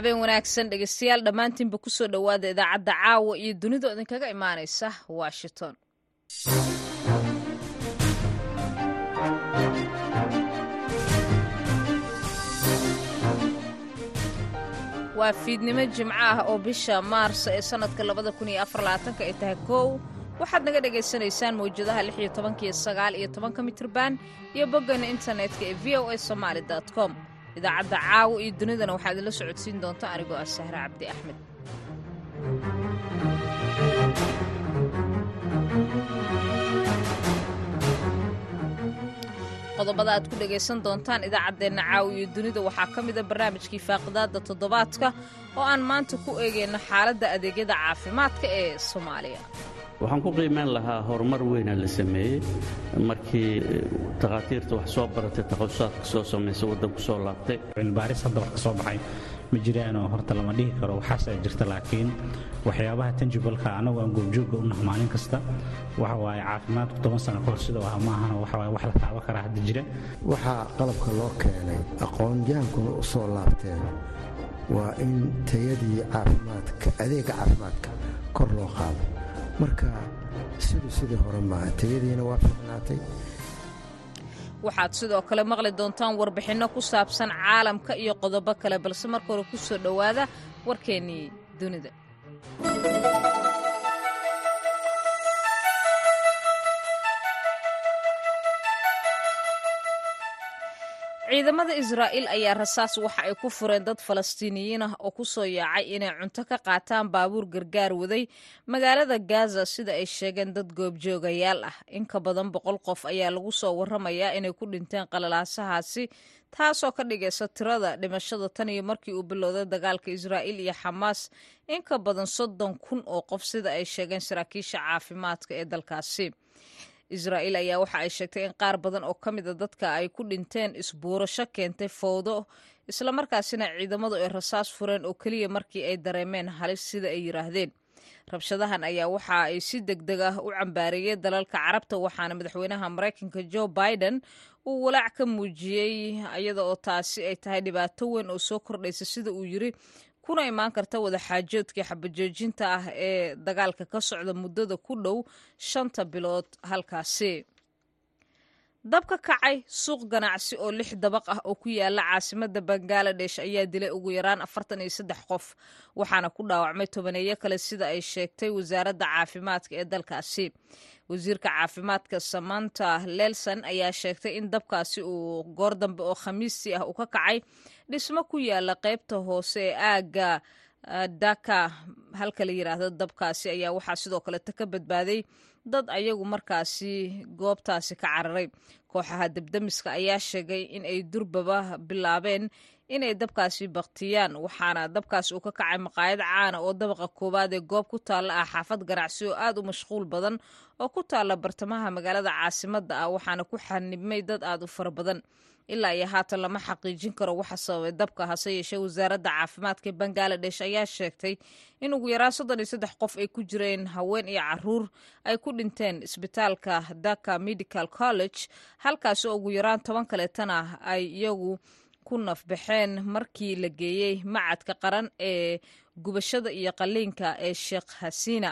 habeen wanaagsan dhegeystayaal dhammaantiinba ku soo idaacadda caawa iyo dunida idinkaga imaanaysa washington. Waa fiidnimo jimco ah oo bisha maarso ee sannadka labada kun iyo afar labaatanka ay tahay kow. Waxaad naga dhagaysanaysaan mawjadaha lix iyo tobanka iyo sagaal iyo tobanka mitrban iyo boggana internetka ee v o a somaali com idaacadda caawa iyo dunidana waxaa idinla socodsiin doonta anigoo ah sahre cabdi axmed. Qodobada aad ku dhegaysan doontaan idaacaddeenna caawa iyo dunida waxaa ka mida barnaamijkii faaqidaadda toddobaadka oo aan maanta ku eegayno xaaladda adeegyada caafimaadka ee soomaaliya waxaan ku qiimayn lahaa horumar weyna la sameeyey. Markii takhaatiirta wax soo baratay takhasusaatka soo samaysa waddanku soo laabtay. Cilmibaaris hadda wax ka soo baxay. Ma jiraanoo horta lama dhihi karo waxaasaa jirta laakiin waxyaabaha tanjibalka annagu aan goobjoogga u naha maalin kasta waxa waaye caafimaadku toban sano kahor sida aha maahana waxa waaye wax la taaban karaa hadda jira. Waxaa qalabka loo keenay aqoon-yahankuna u soo laabteen waa in tayadii caafimaadka adeegga caafimaadka kor loo qaado marka siduu sidii hore tayadiina waa fiicnaatay waxaad sidoo kale maqli doontaan warbixinno ku saabsan caalamka iyo qodobo kale balse marka hore ku soo dhowaada warkeennii dunida ciidamada israa'iil ayaa rasaas waxa ay ku fureen dad falastiiniyiin ah oo ku soo yaacay inay cunto ka qaataan baabuur gargaar waday magaalada gaza sida ay sheegeen dad goobjoogayaal ah. In ka badan boqol qof ayaa lagu soo warramayaa inay ku dhinteen qalalaasahaasi taasoo ka dhigaysa tirada dhimashada tan iyo markii uu bilowday dagaalka israa'iil iyo xamaas. In ka badan soddon kun oo qof sida ay sheegeen saraakiisha caafimaadka ee dalkaasi israa'iil ayaa waxa ay sheegtay in qaar badan oo ka mida dadka ay ku dhinteen isbuurasho keentay fowdo islamarkaasina ciidamadu ay rasaas fureen oo keliya markii ay dareemeen halis sida ay yidhaahdeen rabshadahan ayaa waxa ay si deg deg ah u cambaareeyey dalalka carabta waxaana madaxweynaha maraykanka joe biden uu walaac ka muujiyey iyada oo taasi ay tahay dhibaato weyn oo soo kordhaysa sida uu yiri kuna imaan karta wadaxaajoodkii xabajoojinta ah ee dagaalka ka socda muddada ku dhow shanta bilood halkaasi. Dabka kacay suuq ganacsi oo lix dabaq ah oo ku yaalla caasimadda bangaladesh ayaa dilay ugu yaraan afartan iyo saddex qof waxaana ku dhaawacmay tobaneeyo kale sida ay sheegtay wasaaradda caafimaadka ee dalkaasi. Wasiirka caafimaadka samanta lelson ayaa sheegtay in dabkaasi uu goor dambe oo khamiistii ah uu ka kacay dhismo ku yaalla qaybta hoose ee aagga daka halka la yidhaahdo dabkaasi ayaa waxaa sidoo kaleta ka badbaaday dad ayagu markaasi goobtaasi ka cararay. Kooxaha debdemiska ayaa sheegay in ay durbaba bilaabeen inay dabkaasi baktiyaan waxaana dabkaasi uu ka kacay maqaayad caana oo dabaqa koowaad ee goob ku taalla ah xaafad ganacsi oo aad u mashquul badan oo ku taalla bartamaha magaalada caasimadda ah waxaana ku xanibmay dad aad u fara badan ilaa iyo haatan lama xaqiijin karo waxa sababay dabka hase yeeshee wasaaradda caafimaadka bangaladesh ayaa sheegtay in ugu yaraan soddon iyo saddex qof ay ku jireen haween iyo carruur ay ku dhinteen isbitaalka daka medical college halkaasi oo ugu yaraan toban kaleetana ay iyagu ku nafbaxeen markii la geeyey macadka qaran ee gubashada iyo qaliinka ee sheekh hasiina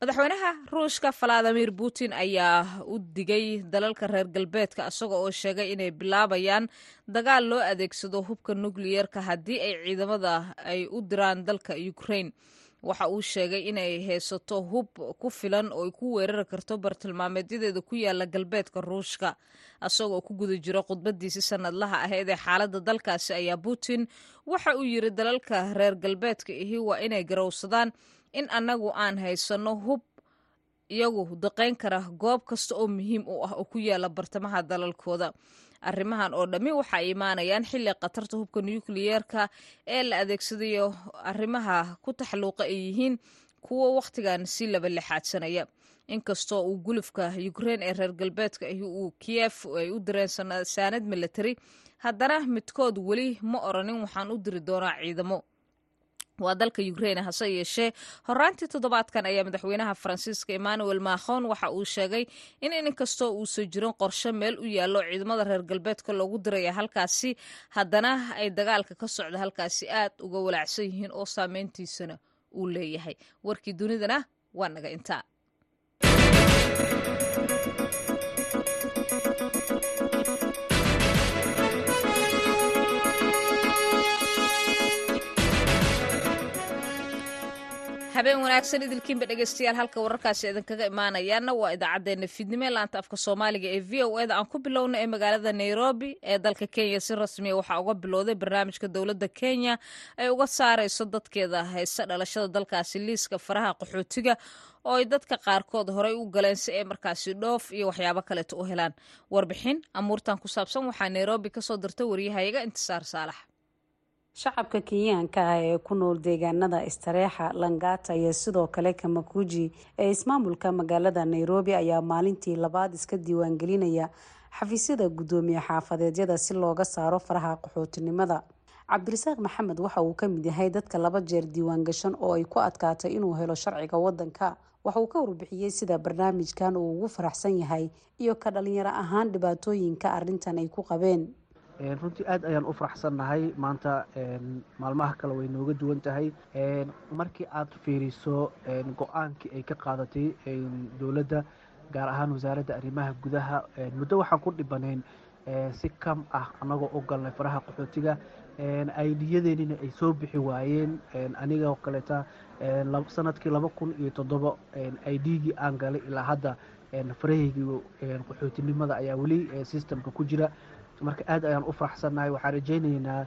madaxweynaha ruushka valadimir putin ayaa u digay dalalka reer galbeedka isaga oo sheegay inay bilaabayaan dagaal loo adeegsado hubka nukliyerka haddii ay ciidamada ay u diraan dalka ukraine. Waxa uu sheegay inay haysato hub ku filan oo ay ku weerari karto bartilmaameedyadeeda ku yaalla galbeedka ruushka. Isagoo ku guda jiro khudbadiisi sanadlaha aheed ee xaaladda dalkaasi ayaa putin waxa uu yiri dalalka reer galbeedka ihi waa inay garowsadaan in annagu aan haysanno hub iyagu daqayn kara goob kasta oo muhiim u ah oo ku yaalla bartamaha dalalkooda. Arrimahan oo dhammi waxay imaanayaan xilli khatarta hubka nukliyeerka ee la adeegsadayo. Arrimaha ku taxluuqa ay yihiin kuwo wakhtigan si laba lixaadsanaya inkastoo uu gulufka ukrein ee reer galbeedka uu kiyef ay u direen saanad military haddana midkood weli ma oranin waxaan u diri doonaa ciidamo waa dalka ukraine hase yeeshee. Horaantii toddobaadkan ayaa madaxweynaha faransiiska emmanuel macron waxa uu sheegay in inkastoo uusan jirin qorshe meel u yaallo ciidamada reer galbeedka loogu diraya halkaasi haddana ay dagaalka ka socda halkaasi aad uga walaacsan yihiin oo saameyntiisana uu leeyahay. Warkii dunidana waa naga intaa habeen wanaagsan idilkiinba dhegeystayaal halka wararkaasi idinkaga imaanayaana waa idaacaddeenna fiidnimo ee laanta afka soomaaliga ee v o eda aan ku bilowna ee magaalada nairobi ee dalka kenya. Si rasmiya waxaa uga bilowday barnaamijka dowladda kenya ay uga saarayso dadkeeda haysta dhalashada dalkaasi liiska faraha qaxootiga oo ay dadka qaarkood horey u galeen si ay markaasi dhoof iyo waxyaabo kaleeto u helaan. Warbixin amuurtan ku saabsan waxaa nairobi ka soo dirta waryahayaga intisaar saalax shacabka kenyaanka ah ee ku nool deegaanada istareexa langata iyo sidoo kale kamakuji ee ismaamulka magaalada nairobi ayaa maalintii labaad iska diiwaangelinaya xafiisyada guddoomiye xaafadeedyada si looga saaro faraha qaxootinimada. Cabdirasaaq maxamed waxa uu ka mid yahay dadka laba jeer diiwaangashan oo ay ku adkaatay inuu helo sharciga wadanka waxa uu ka warbixiyey sida barnaamijkan uu ugu faraxsan yahay iyo ka dhalinyaro ahaan dhibaatooyinka arintan ay ku qabeen runtii aad ayaan u faraxsannahay. Maanta maalmaha kale way nooga duwan tahay. Markii aad fiiriso go'aankii ay ka qaadatay dowladda gaar ahaan wasaaradda arrimaha gudaha muddo waxaan ku dhibanayn si kam ah annagoo u galnay faraha qaxootiga. Aydiyadeenina ay soo bixi waayeen. Anigoo kaleeta sannadkii laba kun iyo toddoba aidgii aan galay ilaa hadda farahaygii qaxootinimada ayaa weli systemka ku jira marka aad ayaan u faraxsannahay waxaan rajaynaynaa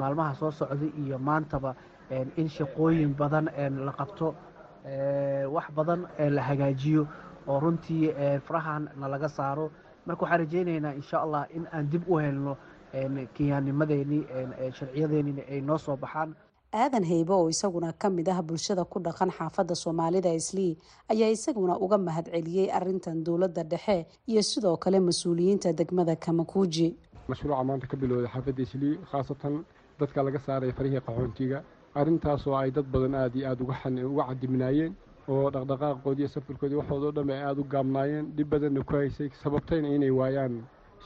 maalmaha soo socda iyo maantaba in shaqooyin badan la qabto wax badan la hagaajiyo oo runtii farahan nalaga saaro. Marka waxaan rajaynaynaa insha allah in aan dib u helno kenyaanimadeeni sharciyadeennina ay noo soo baxaan aadan haybe oo isaguna ka mid ah bulshada ku dhaqan xaafadda soomaalida islii ayaa isaguna uga mahad celiyey arintan dowladda dhexe iyo sidoo kale mas'uuliyiinta degmada kamakuuji mashruuca maanta ka bilowday xaafadda islii khaasatan dadka laga saaraya farihii qaxoontiga arrintaasoo ay dad badan aada iyo aada uga cadibnaayeen oo dhaqdhaqaaqoodii safarkoodii waxoodo dhan ay aada u gaabnaayeen dhib badanna ku haysay sababtayna inay waayaan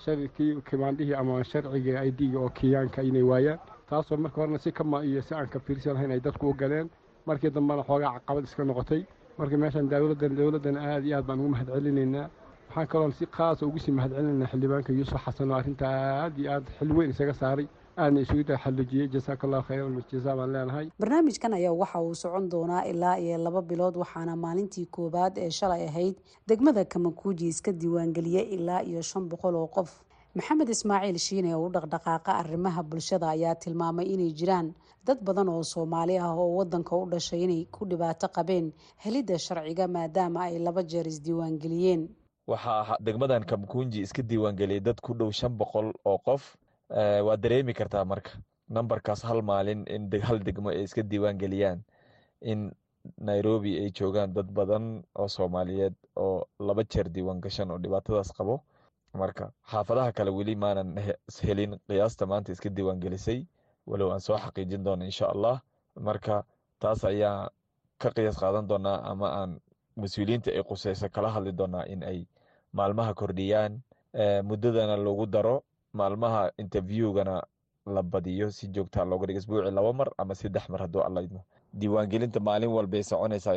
sharkii kimaandhihii ama sharciga aidiga oo kenyaanka inay waayaan taasoo marka horena si kama iyo si aan ka fiirsan lahayn ay dadku u galeen. Markii dambena xoogaa caqabad iska noqotay. Marka meeshaan dowladdan dowladdan aad iyo aad baan ugu mahad celinaynaa. Waxaan kaloon si qaasa ugu sii mahad celinaynaa xildhibaanka yuusuf xasan oo arrinta aad iyo aad xil weyn isaga saaray. Aadna isugu taxallujiyey jasaaka allahu khayran jazaa baan leenahay. Barnaamijkan ayaa waxa uu socon doonaa ilaa iyo laba bilood waxaana maalintii koowaad ee shalay ahayd. Degmada kamakuuji iska diiwaangeliyey ilaa iyo shan boqol oo qof maxamed ismaaciil shiine oo u dhaqdhaqaaqa arrimaha bulshada ayaa tilmaamay inay jiraan dad badan oo soomaali ah oo wadanka u dhashay inay ku dhibaato qabeen helidda sharciga maadaama ay laba jeer isdiiwaangeliyeen waxaa degmadan kamkunji iska diiwaangeliyay dad ku dhow shan boqol oo qof. Waa dareemi kartaa marka nambarkaas hal maalin in hal degmo ay iska diiwaangeliyaan in nairobi ay joogaan dad badan oo soomaaliyeed oo laba jeer diiwaan gashan oo dhibaatadaas qabo marka xaafadaha kale weli maanan helin qiyaasta maanta iska diiwaan gelisay walow aan soo xaqiijin doono insha allah. Marka taas ayaa ka qiyaas qaadan doonaa ama aan mas'uuliyiinta ay quseyso kala hadli doonaa in ay maalmaha kordhiyaan. Muddadana lagu daro maalmaha interviewgana la badiyo si joogtaa looga dhigo isbuuci laba mar ama saddex mar hadduu alla idmo. Diiwaangelinta maalin walbay soconaysaa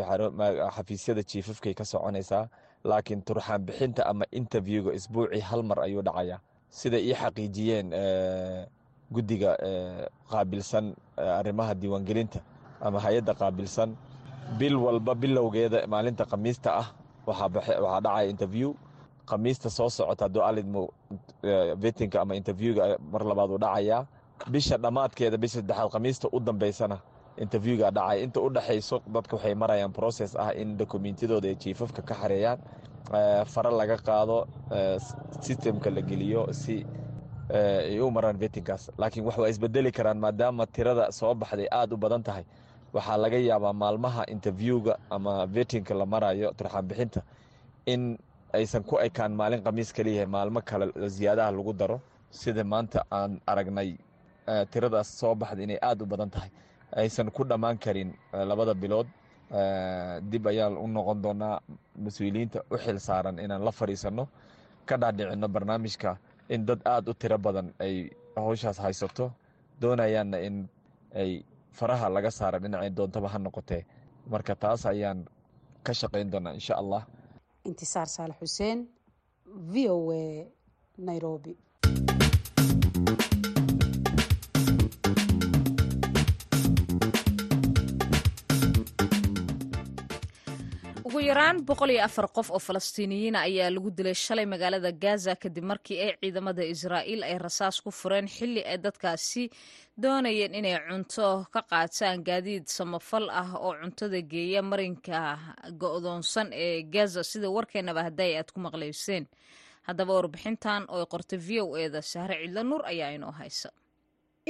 xafiisyada jiifafkay ka soconaysaa laakiin turxaan bixinta ama interviewga isbuucii hal mar ayuu dhacayaa siday ii xaqiijiyeen guddiga qaabilsan arrimaha diiwaangelinta ama hay'adda qaabilsan bil walba bilowgeeda maalinta khamiista ah waxaa dhacaya interview. Khamiista soo socota hadduu alidmo vetinka ama interviewga mar labaad uu dhacayaa bisha dhammaadkeeda bisha saddexaad khamiista u dambeysana interviewga dhacaya inta u dadka waxay marayaan process ah in dokumentiyadooda ay jiifafka ka xareeyaan fare laga qaado systemka la geliyo si ay u maraan vetinkaas laakiin wax waa isbedeli karaan maadaama tirada soo baxday aada u badan tahay. Waxaa laga yaabaa maalmaha interviewga ama vetinka la marayo turxaan in aysan ku ekaan maalin khamiis kaliyahay maalmo kale ziyaadaha lagu daro. Sida maanta aan aragnay tiradaas soo baxda inay aada u badan tahay aysan ku dhammaan karin labada bilood. Dib ayaan u noqon doonaa mas'uuliyiinta u xil saaran inaan la fadhiisanno ka dhaadhicinno barnaamijka in dad aada u tiro badan ay howshaas haysato doonayaanna in ay faraha laga saara dhinacay doontaba ha noqotee marka taas ayaan ka shaqayn doonaa insha allah. Intisaar saalax xuseen v o a nairobi yaraan boqol iyo afar qof oo falastiiniyiina ayaa lagu dilay shalay magaalada gaza kadib markii ay ciidamada israa'iil ay rasaas ku fureen xilli ay dadkaasi doonayeen inay cunto ka qaataan gaadiid samafal ah oo cuntada geeya marinka go'doonsan ee gaza. Sida warkeenaba hadday aad ku maqlayseen. Haddaba warbixintan oo qortay v o eda sahre cidlo nuur ayaa inoo haysa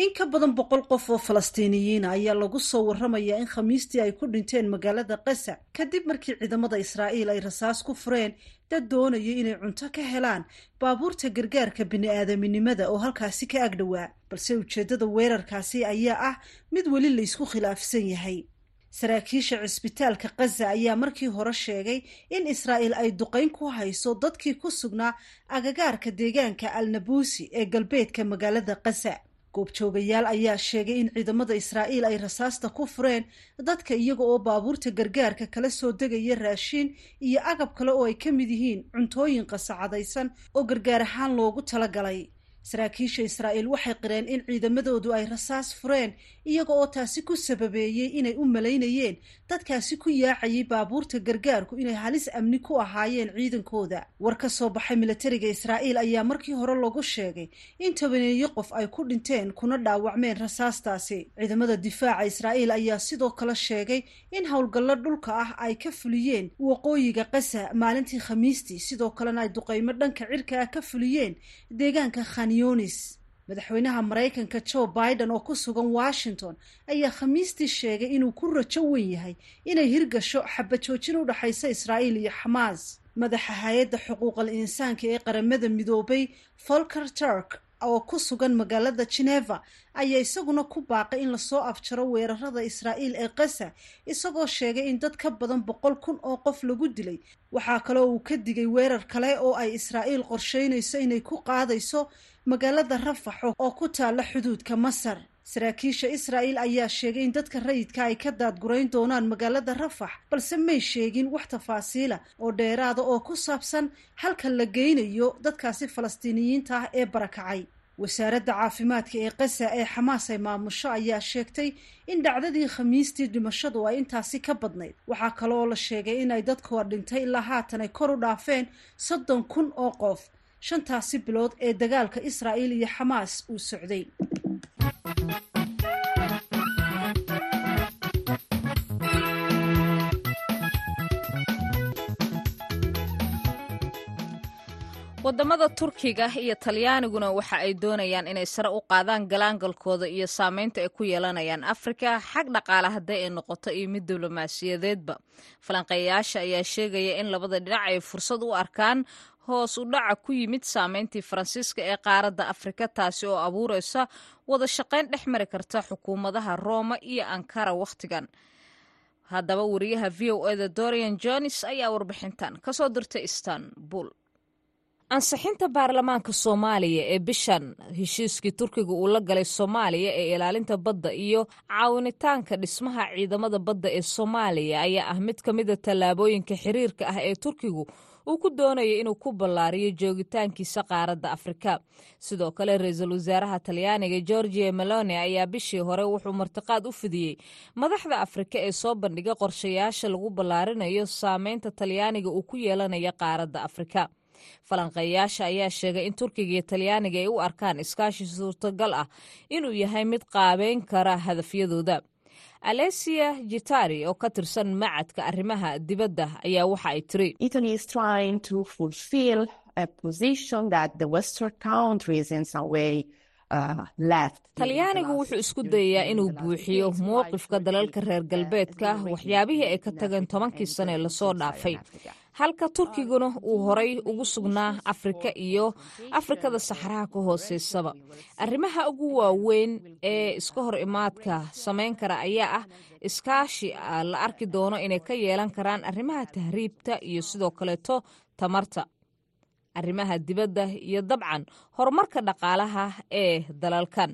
in ka badan boqol qof oo falastiiniyiina ayaa lagu soo warramayaa in khamiistii ay ku dhinteen magaalada qasa kadib markii ciidamada israa'iil ay rasaas ku fureen dad doonaya inay cunto ka helaan. Baabuurta gargaarka bini'aadaminimada oo halkaasi ka agdhowaa balse ujeeddada weerarkaasi ayaa ah mid weli laysku khilaafsan yahay. Saraakiisha cisbitaalka kaza ayaa markii hore sheegay in israa'iil ay duqayn ku hayso dadkii ku sugnaa agagaarka deegaanka alnabuusi ee galbeedka magaalada kaza goobjoogayaal ayaa sheegay in ciidamada israa'iil ay rasaasta ku fureen dadka iyaga oo baabuurta gargaarka kala soo degaya raashiin iyo agab kale oo ay ka mid yihiin cuntooyin qasacadaysan oo gargaar ahaan loogu talagalay saraakiisha israa'iil waxay qireen in ciidamadoodu ay rasaas fureen iyaga oo taasi ku sababeeyey inay u malaynayeen dadkaasi ku yaacayay baabuurta gargaarku inay halis amni ku ahaayeen ciidankooda. War ka soo baxay milatariga israa'iil ayaa markii hore lagu sheegay in tobaneeyo qof ay ku dhinteen kuna dhaawacmeen rasaastaasi. Ciidamada difaaca israa'iil ayaa sidoo kale sheegay in howlgallo dhulka ah ay ka fuliyeen waqooyiga qasa maalintii khamiistii sidoo kalena ay duqaymo dhanka cirka ah ka fuliyeen deegaanka khanyonis madaxweynaha maraykanka joe biden oo ku sugan washington ayaa khamiistii sheegay inuu ku rajo weyn yahay inay hirgasho xabajoojin u dhexaysa israa'iil iyo xamaas. Madaxa hay'adda xuquuqal insaanka ee qaramada midoobay folker turk oo ku sugan magaalada geneva ayaa isaguna ku baaqay in la soo afjaro weerarada israa'iil ee qasa isagoo sheegay in dad ka badan boqol kun oo qof lagu dilay. Waxaa kale oo uu ka digay weerar kale oo ay israa'iil qorsheynayso inay ku qaadayso magaalada rafax oo ku taalla xuduudka masar saraakiisha israa'iil ayaa sheegay in dadka rayidka ay ka daadgurayn doonaan magaalada rafax balse may sheegin wax tafaasiila oo dheeraada oo ku saabsan halka la geynayo dadkaasi falastiiniyiinta ah ee barakacay. Wasaaradda caafimaadka ee qasa ee xamaas ay maamusho ayaa sheegtay in dhacdadii khamiistii dhimashadu ay intaasi ka badnayd. Waxaa kale oo la sheegay inay dadkoo dhintay ilaa haatan ay kor u dhaafeen soddon kun oo qof. Shantaasi bilood ee dagaalka israa'iil iyo xamaas uu socday waddamada turkiga iyo talyaaniguna waxa ay doonayaan inay sare u qaadaan galaangalkooda iyo saameynta ay ku yeelanayaan afrika xag dhaqaale hadday ay noqoto iyo mid diblomaasiyadeedba. Falanqeeyayaasha ayaa sheegaya in labada dhinac ay fursad u arkaan hoos u dhaca ku yimid saameyntii faransiiska ee qaaradda afrika taasi oo abuureysa wada shaqayn dhex mari karta xukuumadaha rooma iyo ankara wakhtigan. Haddaba wariyaha v o eda dorian jones ayaa warbixintan ka soo dirtay istanbul ansixinta baarlamaanka soomaaliya ee bishan heshiiskii turkiga uu la galay soomaaliya ee ilaalinta badda iyo caawinitaanka dhismaha ciidamada badda ee soomaaliya ayaa ah mid ka mida tallaabooyinka xiriirka ah ee turkigu uu ku doonaya inuu ku ballaariyo joogitaankiisa qaaradda afrika. Sidoo kale ra'iisul wasaaraha talyaaniga georgia meloni ayaa bishii hore wuxuu martiqaad u fidiyey madaxda afrika ee soo bandhigay qorshayaasha lagu ballaarinayo saameynta talyaaniga uu ku yeelanayo qaaradda afrika falanqeeyaasha ayaa sheegay in turkiga iyo talyaaniga ay u arkaan iskaashi suurtagal ah inuu yahay mid qaabeyn kara hadafyadooda. Alesia jitari oo ka tirsan macadka arrimaha dibadda ayaa waxa ay tiri talyaanigu wuxuu isku dayayaa inuu buuxiyo mowqifka dalalka reer galbeedka waxyaabihii ay ka tageen tobankii sane la soo dhaafay halka turkiguna uu horay ugu sugnaa afrika iyo afrikada saxaraha ka hooseysaba arrimaha ugu waaweyn ee iska hor imaadka samayn kara ayaa ah iskaashi la arki doono inay ka yeelan karaan arrimaha tahriibta iyo sidoo kaleeto tamarta. Arrimaha dibadda iyo dabcan horumarka dhaqaalaha ee dalalkan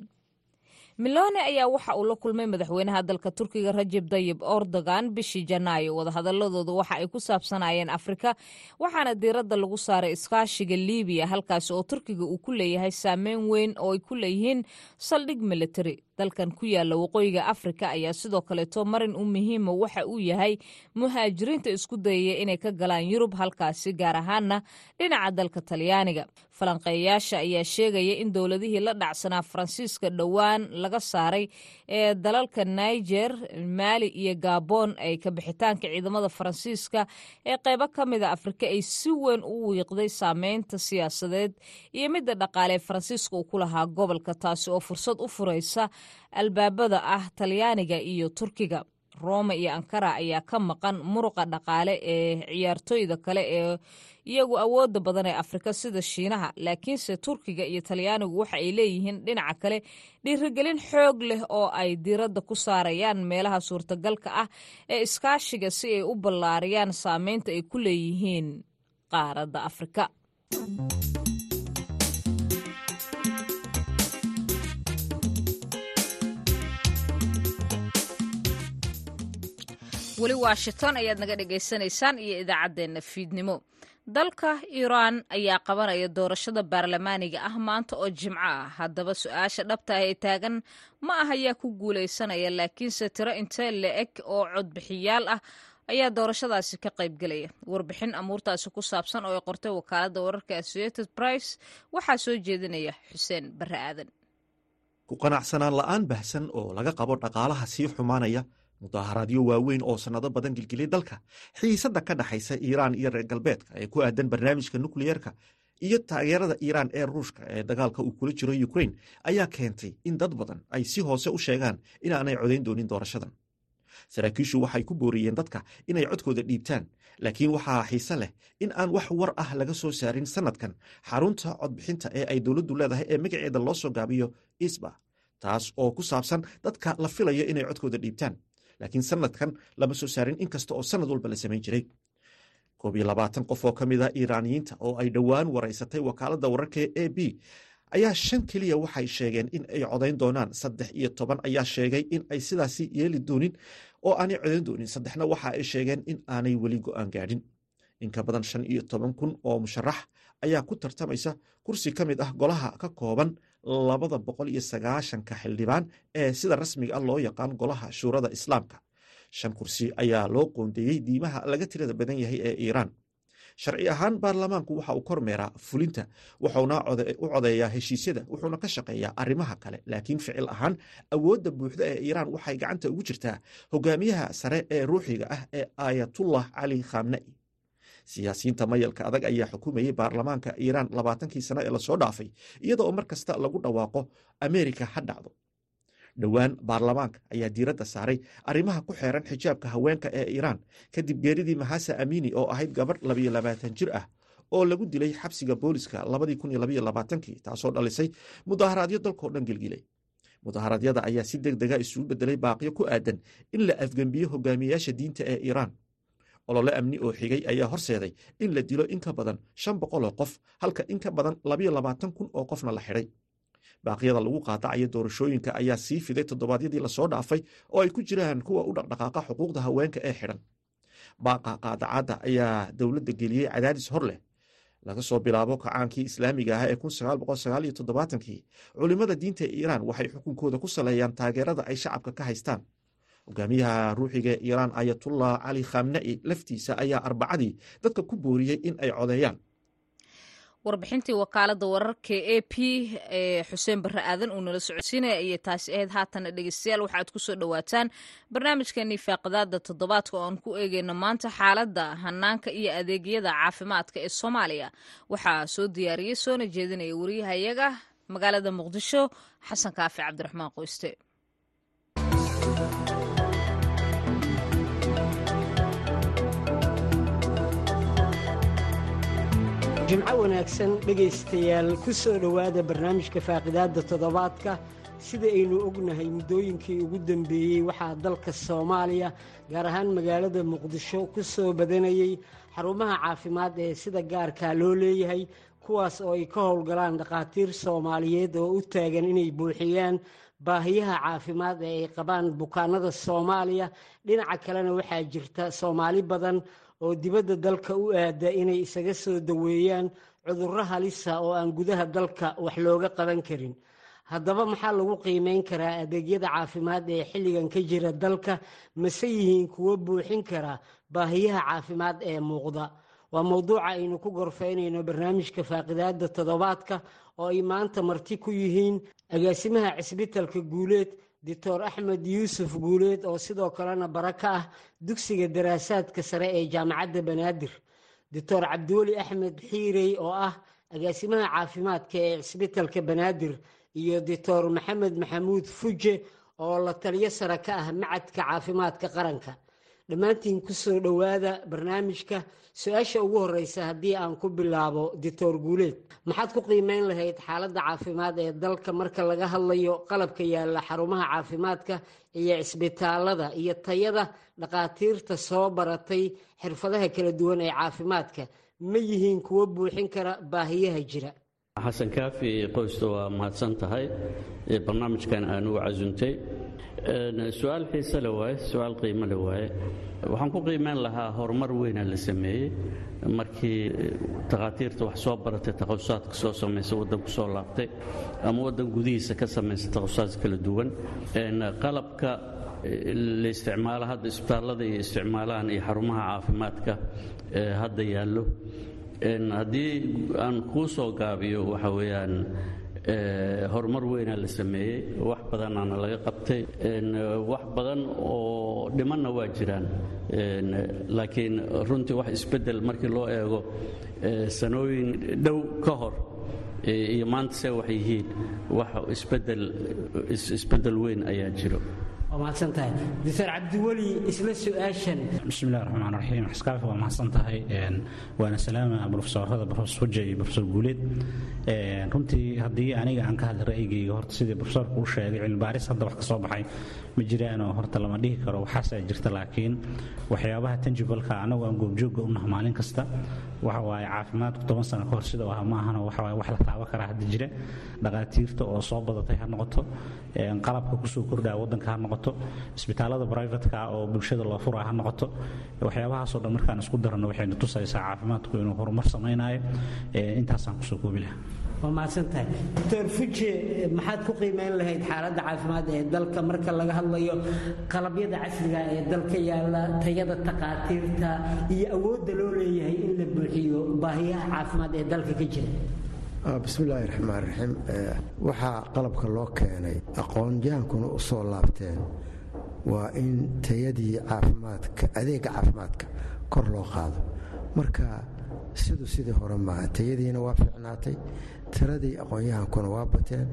milone ayaa waxa uu la kulmay madaxweynaha dalka turkiga rajeb dayib erdogan bishii janaayo. Wadahadaladooda waxa ay ku saabsanayeen afrika waxaana diiradda lagu saaray iskaashiga libiya halkaasi oo turkiga uu ku leeyahay saameyn weyn oo ay ku leeyihiin saldhig military dalkan ku yaalla waqooyiga afrika ayaa sidoo kaleeto marin u muhiima waxa uu yahay muhaajiriinta isku dayaya inay ka galaan yurub halkaasi gaar ahaana dhinaca dalka talyaaniga. Falanqeeyayaasha ayaa sheegaya in dowladihii la dhacsanaa faransiiska dhowaan laga saaray ee dalalka niger maali iyo gabon ay ka bixitaanka ciidamada faransiiska ee qeybo ka mida afrika ay si weyn u wiiqday saameynta siyaasadeed iyo midda dhaqaale ee faransiiska uu ku lahaa gobolka taasi oo fursad u furaysa albaabada ah talyaaniga iyo turkiga. Roma iyo ankara ayaa ka maqan muruqa dhaqaale ee ciyaartooyda kale ee iyagu awooda badan ee afrika sida shiinaha. Laakiinse turkiga iyo talyaanigu waxa ay leeyihiin dhinaca kale dhiirigelin xoog leh oo ay diiradda ku saarayaan meelaha suurtagalka ah ee iskaashiga si ay u ballaariyaan saameynta ay ku leeyihiin qaaradda afrika weli washington ayaad naga dhagaysanaysaan iyo idaacaddeenna fiidnimo. Dalka iiraan ayaa qabanaya doorashada baarlamaaniga ah maanta oo jimco ah. Haddaba su'aasha dhabta ah ee taagan ma ah ayaa ku guulaysanaya laakiinse tiro intee la-eg oo codbixiyaal ah ayaa doorashadaasi ka qaybgelaya warbixin amuurtaasi ku saabsan oo ay qortay wakaaladda wararka associated price waxaa soo jeedinaya xuseen barre aadan. Ku qanacsanaan la'aan bahsan oo laga qabo dhaqaalaha sii xumaanaya mudaharaadyo waaweyn oo sannado badan gilgilay dalka. Xiisadda ka dhaxaysa iiraan iyo reer galbeedka ee ku aadan barnaamijka nukliyeerka iyo taageerada iiraan ee ruushka ee dagaalka uu kula jiro ukrain ayaa keentay in dad badan ay si hoose u sheegaan inaanay codayn doonin doorashadan. Saraakiishu waxay ku booriyeen dadka inay codkooda dhiibtaan laakiin waxaa xiise leh in aan wax war ah laga soo saarin sannadkan. Xarunta codbixinta ee ay dowladdu leedahay ee magaceeda loo soo gaabiyo isba taas oo ku saabsan dadka la filayo inay codkooda dhiibtaan laakiin sanadkan lama soo saarin inkasta oo sanad walba la samayn jiray. Koob iyo labaatan qof oo ka mid a iiraaniyiinta oo ay dhowaan waraysatay wakaaladda wararka e b ayaa shan keliya waxay sheegeen in ay codayn doonaan saddex iyo toban. Ayaa sheegay in ay sidaasi yeeli doonin oo aanay codayn doonin. Saddexna waxa ay sheegeen in aanay weli go'aan gaadhin. In ka badan shan iyo toban kun oo musharax ayaa ku tartamaysa kursi ka mid ah golaha ka kooban labada boqol iyo sagaashanka xildhibaan ee sida rasmiga ah loo yaqaan golaha shuurada islaamka. Shan kursi ayaa loo qoondeeyey diimaha laga tirada badan yahay ee iiraan. Sharci ahaan baarlamaanku waxa uu kormeeraa fulinta wuxuuna u codeeyaa heshiisyada wuxuuna ka shaqeeyaa arrimaha kale. Laakiin ficil ahaan awoodda buuxda ee iiraan waxay gacanta ugu jirtaa hogaamiyaha sare ee ruuxiga ah ee aayatullah cali khamna'i siyaasiyiinta mayalka adag ayaa xukumayey baarlamaanka iiraan labaatankii sano ee la soo dhaafay iyada oo mar kasta lagu dhawaaqo ameerika ha dhacdo. Dhowaan baarlamaanka ayaa diiradda saaray arrimaha ku xeeran xijaabka haweenka ee iiraan kadib geeridii mahasa amini oo ahayd gabadh labayo labaatan jir ah oo lagu dilay xabsiga booliska labadii kun iyo labayo labaatankii taasoo dhalisay mudaharaadyo dalkao dhan gelgilay mudaharaadyada ayaa si deg dega isugu bedelay baaqyo ku aadan in la afgembiyo hogaamiyayaasha diinta ee iiraan olole amni oo xigay ayaa horseeday in la dilo in ka badan shan boqol oo qof halka in ka badan labayo labaatan kun oo qofna la xidhay baaqyada lagu qaadacaya doorashooyinka ayaa sii fiday toddobaadyadii la soo dhaafay oo ay ku jiraan kuwa u dhaqdhaqaaqa xuquuqda haweenka ee xidhan baaqa qaadacadda ayaa dowladda geliyey cadaadis hor leh. Laga soo bilaabo kacaankii islaamiga ah ee kii culimmada diinta ee iiraan waxay xukunkooda ku saleeyaan taageerada ay shacabka ka haystaan hogaamiyaha ruuxiga iiraan ayatullah cali khamna'i laftiisa ayaa arbacadii dadka ku booriyey in ay codeeyaan. Warbixintii wakaalada wararka a p ee xuseen barre aadan uu nala socodsiinaya ayay taasi ahayd haatana dhegeystayaal. Waxaad ku soo dhowaataan barnaamijkanii faaqadaada toddobaadka oo aan ku eegeyno maanta xaaladda hanaanka iyo adeegyada caafimaadka ee soomaaliya. Waxaa soo diyaariyey soona jeedinaya wariyahayaga magaalada muqdisho xasan kaafi cabdiraxmaan qoyste jimco wanaagsan dhegaystayaal ku soo dhowaada barnaamijka faaqidaadda toddobaadka. Sida aynu ognahay muddooyinkii ugu dambeeyey waxaa dalka soomaaliya gaar ahaan magaalada muqdisho ku soo badanayey xarumaha caafimaad ee sida gaarkaa loo leeyahay kuwaas oo ay ka howlgalaan dhakhaatiir soomaaliyeed oo u taagan inay buuxiyaan baahiyaha caafimaad ee ay qabaan bukaanada soomaaliya. Dhinaca kalena waxaa jirta soomaali badan oo dibadda dalka u aada inay isaga soo daweeyaan cudurro halisa oo aan gudaha dalka wax looga qaban karin. Haddaba maxaa lagu qiimeyn karaa adeegyada caafimaad ee xilligan ka jira dalka? Mase yihiin kuwo buuxin kara baahiyaha caafimaad ee muuqda? Waa mowduuca aynu ku gorfaynayno barnaamijka faaqidaadda toddobaadka oo ay maanta marti ku yihiin agaasimaha cisbitalka guuleed doctor axmed yuusuf guuleed oo sidoo kalena bara ka ah dugsiga daraasaadka sare ee jaamacadda banaadir. Doctor cabdiweli axmed xiirey oo ah agaasimaha caafimaadka ee cisbitalka banaadir iyo doctor maxamed maxamuud fuje oo la taliyo sare ka ah macadka caafimaadka qaranka dhammaantiin ku soo dhowaada barnaamijka su'aasha ugu horeysa haddii aan ku bilaabo doctor guuleed maxaad ku qiimeyn lahayd xaaladda caafimaad ee dalka marka laga hadlayo qalabka yaalla xarumaha caafimaadka iyo cisbitaalada iyo tayada dhakhaatiirta soo baratay xirfadaha kala duwan ee caafimaadka. Ma yihiin kuwo buuxin kara baahiyaha jira xasan kaafi qoysta waa mahadsan tahay barnaamijkan aanugu casuntay. Su'aal xiise le waaye su'aal qiimo le waaye. Waxaan ku qiimeyn lahaa horumar weyna la sameeyey. Markii takhaatiirta wax soo baratay takhasusaatka soo samaysa waddanku soo laabtay ama waddan gudihiisa ka samaysa takhasusaaad kala duwan. Qalabka la isticmaalo hadda isbitaallada iyo isticmaalahan iyo xarumaha caafimaadka hadda yaallo haddii aan kuu soo gaabiyo waxa weeyaan horumar weynaa la sameeyey wax badanaana laga qabtay wax badan oo dhimanna waa jiraan. Laakiin runtii wax isbeddel markii loo eego sanooyin dhow ka hor iyo maanta see wax yihiin wax isbeddel weyn ayaa jiro waa mahadsan tahay doctor cabdiweli isla su'aashan. Bismillahi raxmaan raxiim xaskaafi waa mahadsan tahay waana salaama brofesorada brofesor huja iyo brofesor guuleed runtii haddii aniga aan ka hadla ra'yigayga horta sidii brofesorku u sheegay cilmibaaris hadda wax ka soo baxay ma jiraanoo horta lama dhihi karo waxaasaa jirta laakiin waxyaabaha tanjibalka anagu aan goobjoogga u naha maalin kasta waxa waaye caafimaadku toban sano ka hor sida aha maahano waxa waaye wax la taaban karaa hadda jira dhakhaatiirta oo soo badatay ha noqoto qalabka ku soo kordhaya waddanka ha noqoto isbitaalada brivatka oo bulshada loo furaa ha noqoto waxyaabahaasoo dhan markaan isku darano waxaynu tusaysaa caafimaadku inuu horumar samaynayo intaasaan ku soo koobi lahaa waa mahadsan tahay. Fuje maxaad ku qiimeyn lahayd xaaladda caafimaad ee dalka? Marka laga hadlayo qalabyada casriga ee dalka yaalla tayada takhaatiirta iyo awoodda loo leeyahay in la buuxiyo baahiyaha caafimaad ee dalka ka jira. Bismillaahi raxmaan raxiim waxaa qalabka loo keenay aqoon-yahankuna u soo laabteen waa in tayadii caafimaadka adeega caafimaadka kor loo qaado. Marka sidu sidii hore maaha tayadiina waa fiicnaatay tiradii aqoon-yahankuna waa bateen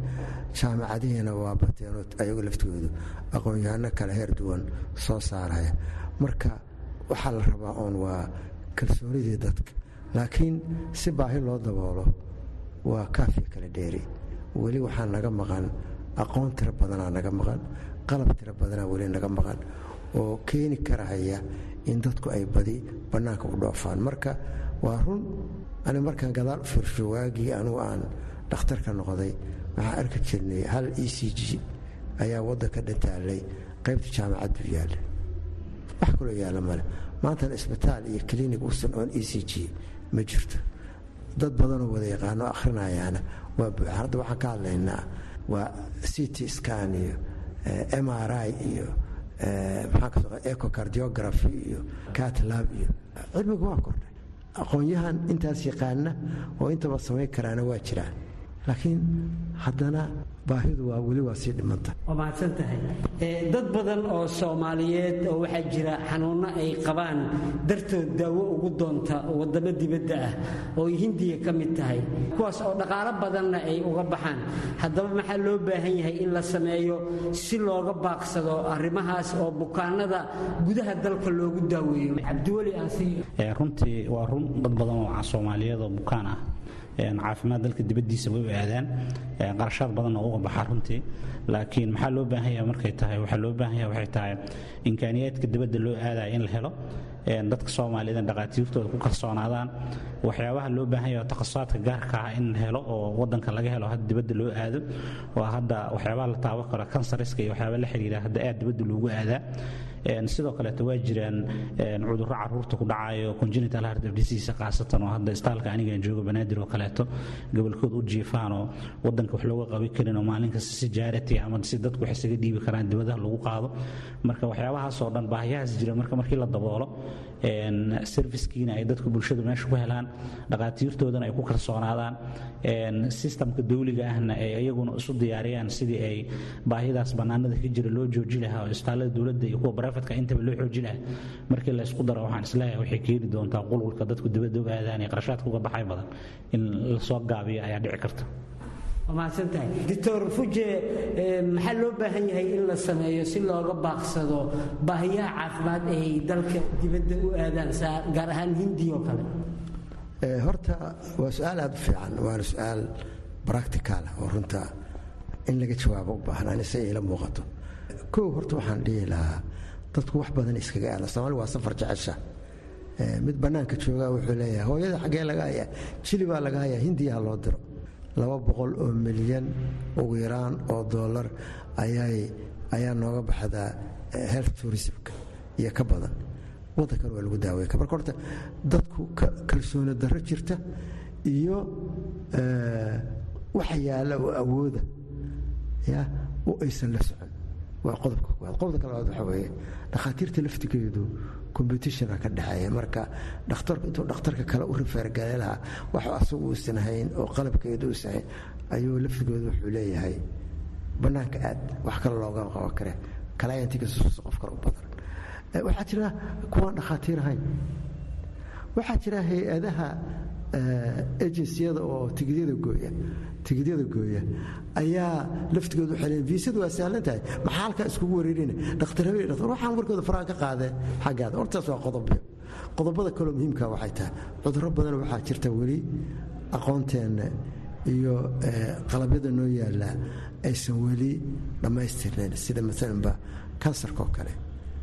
jaamacadihiina waa bateenoo ayagu laftoodu aqoon-yahano kale heer duwan soo saaraya. Marka waxaa la rabaa oon waa kalsoonidii dadka laakiin si baahi loo daboolo waa kaafiya kala dheeri. Weli waxaa naga maqan aqoon tiro badanaa naga maqan qalab tiro badanaa weli naga maqan oo keeni karahaya in dadku ay badi bannaanka u dhoofaan. Marka waa run. Ani markaan gadaal firsho waagii aan dhakhtarka noqday waxaan arki jirnay hal e c g ayaa waddanka dhantaalay qaybta jaamacad buu yaalla wax kaloo yaalla male. Maantana isbitaal iyo klinig usan oon e c g ma jirto. Dad badanoo wada yaqaano akhrinayaana waa buuxa hadda waxaan ka hadlaynaa waa ct scan iyo m r i iyo ecocardiography iyo catlab iyo. Cilmigu waa kordhay aqoon-yahan intaas yaqaana oo intaba samayn karaana waa jiraan laakiin haddana baahidu waa weli waa sii dhimanta. Waa mahadsan tahay dad badan oo soomaaliyeed oo waxaa jira xanuunno ay qabaan dartood daawo ugu doonta waddamo dibadda ah oo hindiya ka mid tahay. Kuwaas oo dhaqaalo badanna ay uga baxaan. Haddaba maxaa loo baahan yahay in la sameeyo si looga baaqsado arrimahaas oo bukaanada gudaha dalka loogu daaweeyo? Cabdiweli aansiiyo runtii waa run dad badan oo soomaaliyeed oo bukaan ah caafimaad dalka dibadiisa way u aadaan. Qarashaad badan oo uga baxa runtii laakiin maxaa loo baahan yaha markay tahay? Waxaa loo baahan yaha waxay tahay imkaaniyaadka dibadda loo aadaya in la helo. Dadka soomaaliyed dhaqaatiirtooda ku kalsoonaadaan waxyaabaha loo baahan yaha takhasusaadka gaarka ah in helo oo wadanka laga helo hadda dibadda loo aado waa hadda waxyaabaha la taaban karo kansariska iyo waxyaaba la xiriira hadda aad dibadda loogu aadaa. Sidoo kaleeto waa jiraan cudurro carruurta ku dhacayo congenital heart disease khaasatan oo hadda istaalka anigan joogo banaadir oo kaleeto gobolkooda u jiifaan wadanka wax looga qaban karin oo maalin kasta si jaarati ama si dadku wax isaga dhiibi karaan dibadaha lagu qaado. Marka waxyaabahaasoo dhan baahiyahaas jira marka markii la daboolo servicekiina ay dadku bulshadu meesha ku helaan dhaqaatiirtoodana ay ku kalsoonaadaan. Sistamka dawliga ahna ay iyaguna isu diyaariyaan sidii ay baahidaas bannaanada ka jira loo jooji lahaa oo istaalada dowladda iyo kuwa barafadka intaba loo xooji lahaa. Markii la isku daro waxaan is leeyahay waxay keeni doontaa qulqulka dadku dibadda u aadaan iyo qarashaadka uga baxay badan. In la soo gaabiyo ayaa dhici karta waa mahadsantahay doctor fuje maxaa loo baahan yahay in la sameeyo si looga baaqsado baahiyaha caafimaad ay dalka dibadda u aadaan gaar ahaan hindi oo kale? Horta waa su'aal aada u fiican waana su'aal bractical oo runta in laga jawaabo u baahan anise ila muuqato. Kow horta waxaan dhihi lahaa dadku wax badan iskaga aada soomaali waa safar jecesha. Mid bannaanka joogaa wuxuu leeyahay hooyada xaggee laga hayaa jili baa laga hayaa hindiyaha loo diro laba boqol oo milyan ugu yaraan oo dollar ayaa nooga baxdaa health tourismka iyo ka badan. Waddankan waa lagu daawey ka marka horta dadku kalsooni darro jirta iyo waxa yaalla oo awooda ya oo aysan la socon. Waa qodobka koowaad. Qodobka labaad waxa weeye dhakhaatiirta laftigeedu competitiona ka dhexeeya. Marka dhakhtarku intuu dhakhtarka kale u rifeergale lahaa wax asagu uusan hayn oo qalabkeedu uusan hayn ayuu laftigoodu wuxuu leeyahay bannaanka aad wax kale looga qaban kare kalayantigasus qof kale u badan. Waxaa jira kuwaan dhakhaatiir ahayn. Waxaa jira hay'adaha agenciyada oo tigidyada gooya ayaa laftigooda waxay leeyiin viisadu waa sahlan tahay. Maxaa halkaa iskugu wareerina dhakhtar habeen dhakhtar waxaan warkooda faraan ka qaadee xaggaada hortaas waa qodobyo qodobada kaloo muhiimka waxay tahay. Cudurro badan waxaa jirta weli aqoonteenna iyo qalabyada noo yaalla aysan weli dhammaystirnayn sida maalanba kansarka kale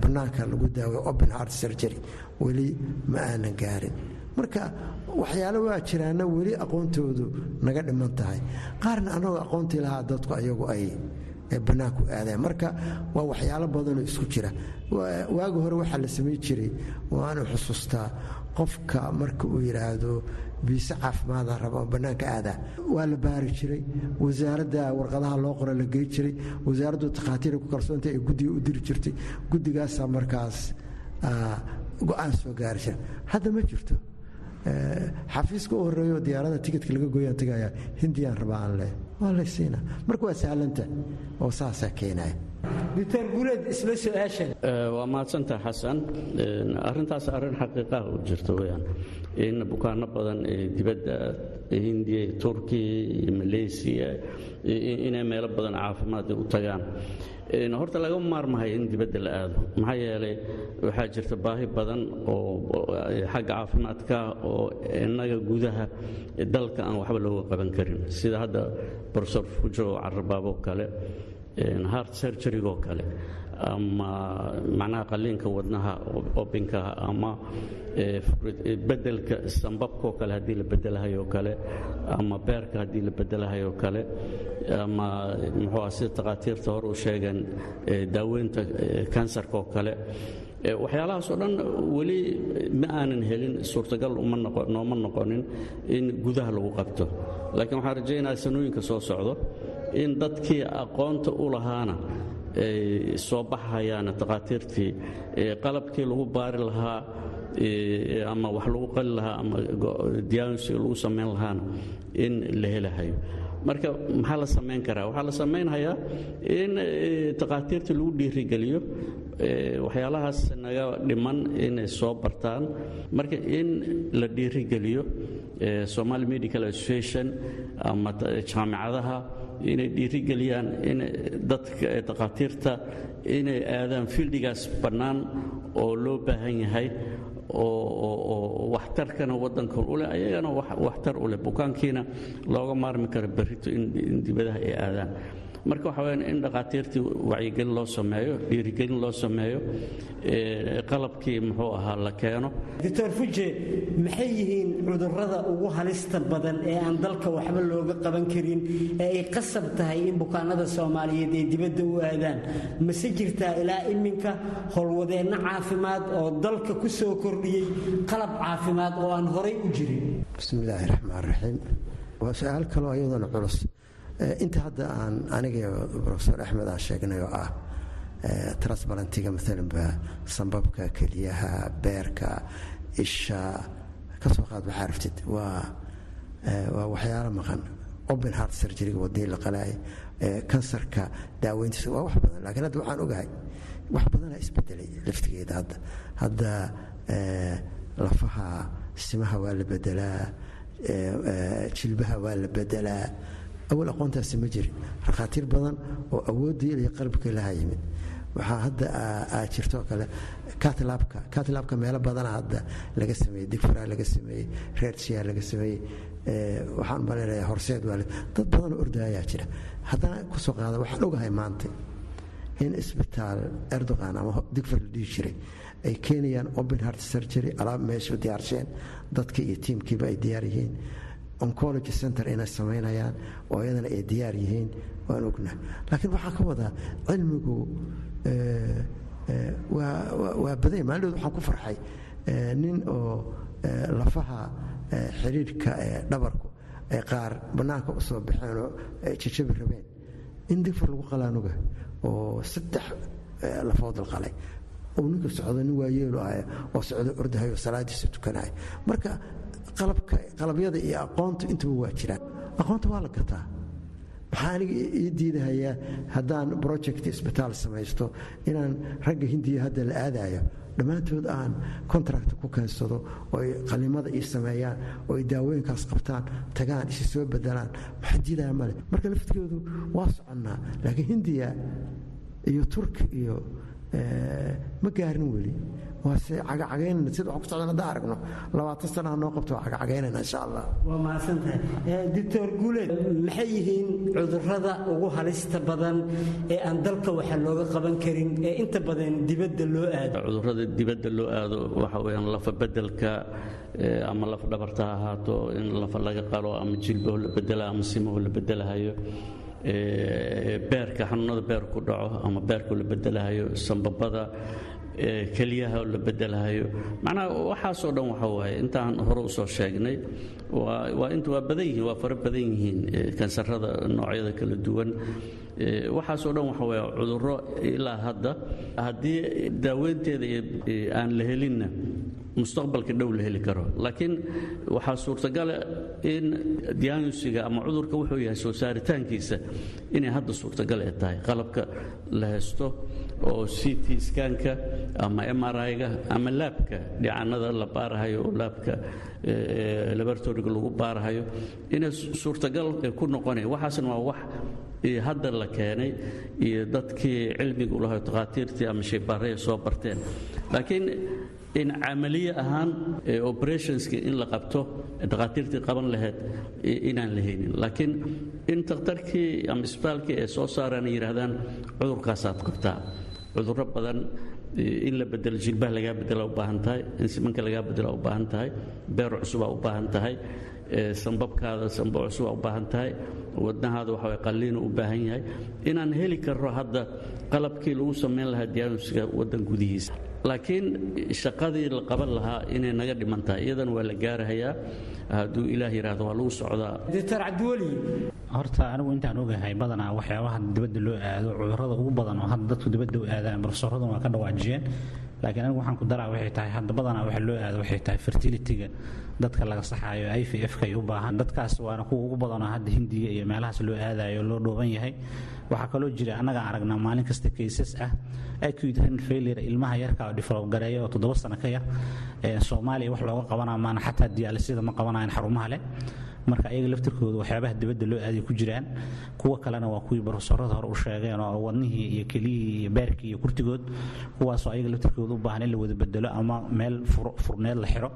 bannaanka lagu daawayo open heart surgery weli ma aanan gaarin. Marka waxyaalo waa jiraana weli aqoontoodu naga dhiman tahay. Qaarna annagoo aqoontii lahaa dadku ayagu ay bannaanku aadeen. Marka waa waxyaalo badanoo isku jira. Waagi hore waxaa la samayn jiray waanu xusuustaa qofka marka uu yidhaahdo biise caafimaada raba bannaanka aadaa waa la baari jiray. Wasaaradda warqadaha loo qora la gey jiray. Wasaaraddu takhaatiira ku kalsoonta ee guddiga u diri jirtay. Guddigaasaa markaas go'aan soo gaari jira hadda ma jirto. Xafiiska u horeeyo diyaarada tikitka laga gooyaan tagaya hindiyaan rabaa aan leh. Waa laysiina marka waa sahlanta oo saasaa keenaya su'aashan waa mahadsantaha xasan arrintaas arrin xaqiiqaha u jirta weyaan in bukaano badan ee dibadda hindiya turkiya iyo maleysiya inay meelo badan caafimaad u tagaan. Horta laga maarmahay in dibadda la aado. Maxaa yeelay waxaa jirta baahi badan oo xagga caafimaadka oo innaga gudaha dalka aan waxba looga qaban karin. Sida hadda brofesor fujo carabaabo kale heart surgerygo kale. Ama macnaha qalliinka wadnaha obinkaha ama bedelka sambabkoo kale haddii la bedelahayo kale ama beerka haddii la bedelahayo kale ama muxuu sida takhaatiirta hor u sheegeen daaweynta kansarka oo kale. Waxyaalahaasoo dhan weli ma aanan helin suurtagal nooma noqonin in gudaha lagu qabto. Laakiin waxaan rajaynayaa sanooyinka soo socdo in dadkii aqoonta u lahaana ay soo baxayaan takhaatiirtii qalabkii lagu baari lahaa ama wax lagu qali lahaa ama diagnostiga lagu samayn lahaana in la helahayo. Marka maxaa la samayn karaa? Waxaa la samaynhayaa in takhaatiirtii lagu dhiirigeliyo waxyaalahaas naga dhiman inay soo bartaan. Marka in la dhiirigeliyo somali medical association ama jaamicadaha inay dhiirigeliyaan takhaatiirta inay aadaan fiildigaas bannaan oo loo baahan yahay oo waxtarkana waddankan u leh ayagana waxtar u leh bukaankiina looga maarmi karo berrito in dibadaha ay aadaan marka waxa weyaan in dhakhaatiirtii wacyigelin loo sameeyo dhiirigelin loo sameeyo qalabkii muxuu ahaa la keeno. Doctor fuje maxay yihiin cudurrada ugu halista badan ee aan dalka waxba looga qaban karin ee ay qasab tahay in bukaanada soomaaliyeed ay dibadda u aadaan? Mase jirtaa ilaa iminka howlwadeenno caafimaad oo dalka ku soo kordhiyey qalab caafimaad oo aan horay u jirin? Bismillaahi raxmaan raxiim waa su'aal kaloo ayadoona culus inta hadda aan aniga rofesor axmed aan sheegnay oo ah transbalantiga maalanba sambabka keliyaha beerka isha ka soo qaad waxaa raftid waa waa waxyaalo maqan. Open heart surgeryga wadnii la qalaay kansarka daaweyntiisa waa wax badan laakiin hadda waxaan ogahay wax badanaa isbedelay laftigeeda hadda. Hadda lafaha simaha waa la bedelaa jilbaha waa la bedelaa awal aqoontaasi ma jirin. Rakhaatiir badan oo awooddii iyo qalbkii laha yimid. Waxaa hadda aa jirto oo kale katlabka. Katlabka meelo badana hadda laga sameeyey digfara laga sameeyey reersia laga sameeyey waxaan malaynayaa horseed waa dad badanoo ordaayaa jira. Haddana ku soo qaada waxaan ogahay maanta in isbitaal erdogan ama digfar la dhihi jiray ay keenayaan open heart surgery alaab meesha diyaarsheen dadka iyo tiimkiiba ay diyaar yihiin oncology center inay samaynayaan oo iyadana ay diyaar yihiin waan ognahay. Laakiin waxaa ka wadaa cilmigu waa badanya maalinood waxaan ku farxay nin oo lafaha xiriirka dhabarku ay qaar bannaanka u baxeen oo jajabi rabeen. In digfar lagu qalaanuga oo saddex lafood la qalay. Uu ninka socdo nin waayeelu ah oo socdo ordahayo salaadiisa tukanaya marka qalabyada iyo aqoontu intuba waa jiraan. Aqoonta waa la gataa maxaa aniga ii diidahayaa haddaan project isbitaal samaysto inaan ragga hindiya hadda la aadayo dhammaantood aan contract ku keensado oo ay qalimada ii sameeyaan oo ay daawooyinkaas qabtaan tagaan isi soo bedelaan waxa diidaya male marka laftigeedu waa soconnaa laakiin hindiya iyo turki iyo ma gaarin weli waase cagacagaynana sida wax ku socdan haddaan aragno. Labaatan sanaha noo qabto waa cagacagaynayna insha allah. Waa mahadsantahay doctor guuleed maxay yihiin cudurrada ugu halista badan ee aan dalka waxa looga qaban karin ee inta badan dibadda loo aado? Cudurrada dibadda loo aado waxa weyaan lafa bedelka ama laf dhabarta ha ahaato in lafa laga qalo ama jilbaho la bedela ama simaho la bedelahayo beerka xanuunada beer ku dhaco ama beerkao la bedelahayo sambabada keliyaha oo la bedelahayo macnaha waxaasoo dhan waxa waaye intaan hore u soo sheegnay waa inta waa badan yihiin waa fara badan yihiin kansarada noocyada kala duwan. Waxaasoo dhan waxa waaye cudurro ilaa hadda. Haddii daaweynteeda aan la helinna mustaqbalka dhow la heli karo. Laakiin waxaa suurtagala in diagnostiga ama cudurka wuxuu yahay soo saaritaankiisa inay hadda suurtagal ay tahay. Qalabka la haysto oo c t skanka ama mri-ga ama laabka dhicanada la baarahayo oo laabka laboratoriga lagu baarahayo inay suurtagal ku noqonaya waxaasna waa wax hadda la keenay iyo dadkii cilmiga ulahay takhaatiirtii ama shaybaaraya soo barteen. Laakiin in camaliye ahaan operationski in la qabto dhakhaatiirtii qaban lahayd inaan la haynin. Laakiin in takhtarkii ama isbitaalkii ay soo saaraan ay cudurkaasaad qabtaa cudurro badan in la bedelo jilbaha lagaa bedela u tahay in simanka lagaa bedela u tahay beer cusubaa u tahay sambabkaada sambab cusubaa u tahay wadnahaada waxa qalliinu u baahan yahay. Inaan heli karno hadda qalabkii lagu samayn lahaa diagnostiga waddan gudihiisa laakiin shaqadii la qaban lahaa inay naga dhiman tahay iyadana waa la gaarahayaa. Hadduu ilaah yidhaahdo waa lagu socdaa. Doctor cabdiweli horta anigu intaan ogahay badanaa waxyaabaha dibadda loo aado cudurrada ugu badan oo hadda dadku dibadda u aadaan barofesoraduna waa ka dhawaajiyeen. Laakiin anigu waxaan ku daraa waxay tahay hadda badanaa waxa loo aado waxay tahay fertility-ga. Dadka laga saxaayo i v f-ka ay u baahan. Dadkaas waana kuwa ugu badanoo hadda hindiga iyo meelahaas loo aadayo loo dhooban yahay. Waxaa kaloo jira annagaan aragnaa maalin kasta kaysas ah acute renal failure ilmaha yarka oo develop gareeya oo toddoba sano ka yar. Soomaaliya wax looga qabanaa maana xataa diaalisida ma qabanayan xarumaha leh marka ayaga laftirkooda waxyaabaha dibadda loo aaday ku jiraan kuwa kalena waa kuwii barofesorada hore u sheegeen oo wadnihii iyo keliyihii iyo beerkii iyo kurtigood kuwaasoo ayaga laftirkooda u baahan in la wada bedelo ama meel furneed la xiro.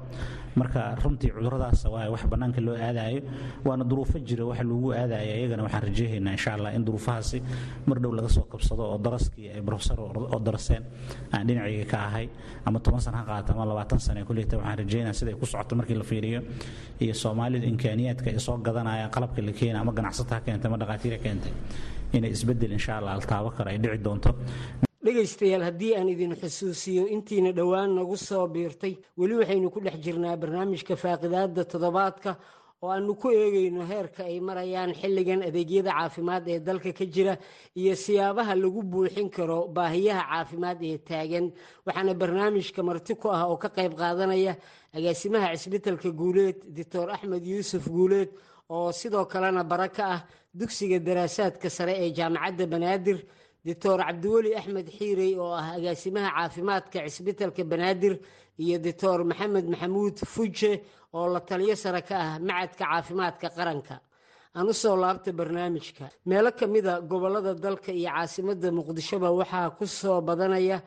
Marka runtii cuduradaas waa wax bannaanka loo aadayo waana duruufo jira wax lagu aadayo ayagana waxaan rajeynaynaa insha allah in duruufahaasi mar dhow laga soo qabsado oo daraskii ay barofesor oo daraseen aan dhinacayga ka ahay ama toban sana ha qaata ama labaatan sana kulleyta waxaan rajeynaya siday ku socoto markii la fiiriyo. Iyo soomaalidu ay soo gadanayaan qalabka la keena ama ganacsata ha keentay ama dhaqaatiir ha keentay inay isbeddel insha allah altaabo karo ay dhici doonto. Dhegaystayaal haddii aan idin xusuusiyo intiina dhowaan nagu soo biirtay weli waxaynu ku dhex jirnaa barnaamijka faaqidaada toddobaadka oo aanu ku eegayno heerka ay marayaan xilligan adeegyada caafimaad ee dalka ka jira iyo siyaabaha lagu buuxin karo baahiyaha caafimaad ee taagan. Waxaana barnaamijka marti ku ah oo ka qayb qaadanaya agaasimaha cisbitalka guuleed doctor axmed yuusuf guuleed oo sidoo kalena bara ka ah dugsiga daraasaadka sare ee jaamacadda banaadir doctor cabdiweli axmed xiirey oo ah agaasimaha caafimaadka cisbitalka banaadir iyo doctor maxamed maxamuud fuje oo la taliyo sare ka ah macadka caafimaadka qaranka. Aan u soo laabta barnaamijka. Meelo ka mida gobollada dalka iyo caasimadda muqdishoba waxaa ku soo badanaya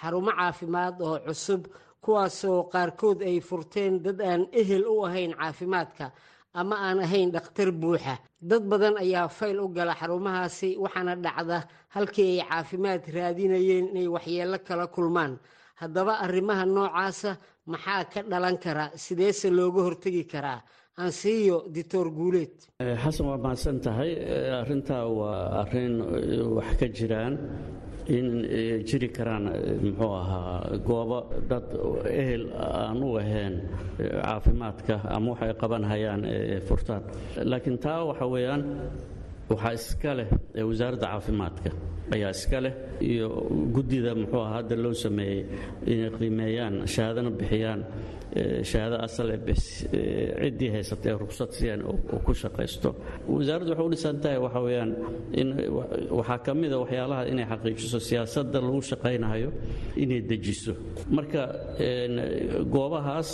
xarumo caafimaad oo cusub kuwaasoo qaarkood ay furteen dad aan ehel u ahayn caafimaadka ama aan ahayn dhakhtar buuxa. Dad badan ayaa fayl u gala xarumahaasi waxaana dhacda halkii ay caafimaad raadinayeen inay waxyeello kala kulmaan. Haddaba arrimaha noocaasa maxaa ka dhalan kara? Sideese looga hortegi karaa ansiiyo dictor guuleed xasan waa mahadsan tahay. Arrintaa waa arrin wax ka jiraan in jiri karaan muxuu ahaa goobo dad ehel aan u ahayn caafimaadka ama wax ay qaban hayaan furtaan laakiin taa waxa weeyaan waxaa iska leh wasaaradda caafimaadka ayaa iska leh iyo guddida muxuu ahaa hadda loo sameeyey inay qiimeeyaan shahaadana bixiyaan shahaado asal ee ciddii haysata ee rugsad siiyaan ku shaqaysto. Wasaaraddu waxay u dhisan tahay waxa weeyaan in waxaa ka mida waxyaalaha inay xaqiijiso siyaasadda lagu shaqaynayo inay dejiso. Marka goobahaas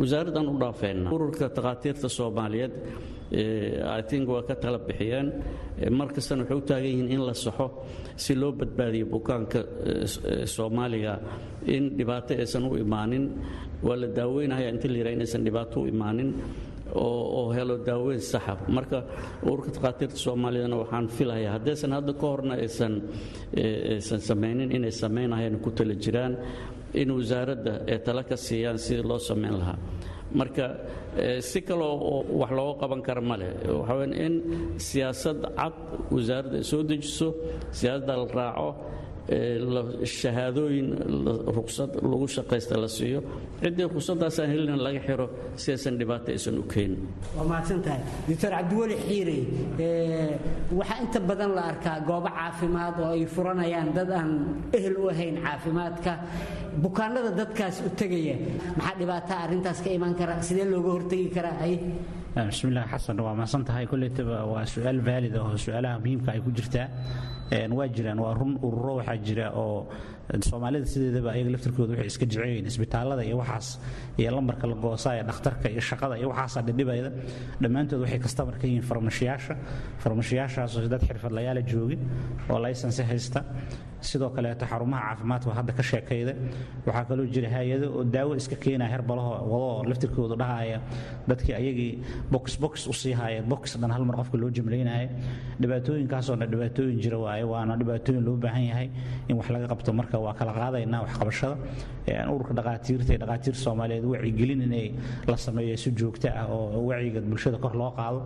wasaaraddan u dhaafeenna. Ururka takhaatiirta soomaaliyeed i think waa ka tala bixiyeen mar kastana waxay u taagan yihiin in la saxo si loo badbaadiyo bukaanka soomaaliga. In dhibaato aysan u imaanin waa la daaweynaya inta la yidhaha inaysan dhibaato u imaanin oo helo daaweyn saxa marka ururka takhaatiirta soomaaliyadana waxaan filayaa haddaysan hadda ka horna aysan aysan samaynin inay samaynayaan ku tala jiraan in wasaaradda ay tala ka siiyaan sidii loo samayn lahaa. Marka si kaloo wax looga qaban kara ma leh. In siyaasad cad wasaaradda ay soo dejiso siyaasadda la raaco shahaadooyin ruqsad lagu shaqaysta la siiyo. Ciddii ruqsaddaasaan helina laga xiro si aysan dhibaato aysan u keenin. Waa mahadsan tahay. Doctor cabdiweli xiirey waxaa inta badan la arkaa goobo caafimaad oo ay furanayaan dad aan ehel u ahayn caafimaadka. Bukaanada dadkaas u tegaya maxaa dhibaataa arrintaas ka iman kara? Sidee looga hortegi karaa hay bismillaah xasan waa mahadsan tahay koleytaba waa su'aal vaalid oo su'aalaha muhiimka ay ku jirtaa waa jiraan waa run ururo waxaa jira oo soomaalida sideedaba ayaga laftirkooda waxay iska jeceyiin isbitaalada iyo waxaas iyo lambarka la goosaaya dhakhtarka iyo shaqada iyo waxaasaa dhidhibayda. Dhammaantood waxay kastamar ka yihiin farmashiyaasha. Farmashiyaashaasoo dad xirfadlayaala joogi oo laysansi haysta. Sidoo kaleeto xarumaha caafimaadka hadda ka sheekayda. Waxaa kaloo jira hay'ado oo daawo iska keenaya herbalaho wadoo laftirkoodu dhahaya. Dadkii ayagii box box u sii haya box dhan hal mar qofka loo jimlaynaya dhibaatooyinkaasoo dhibaatooyin jira waaye waana dhibaatooyin loo baahan yahay in wax laga qabto marka waa kala qaadaynaa waxqabashada ururka dhaqaatiirta ee dhaqaatiirta soomaaliyeed wacyigelin inay la sameeyo si joogto ah oo wacyiga bulshada kor loo qaado.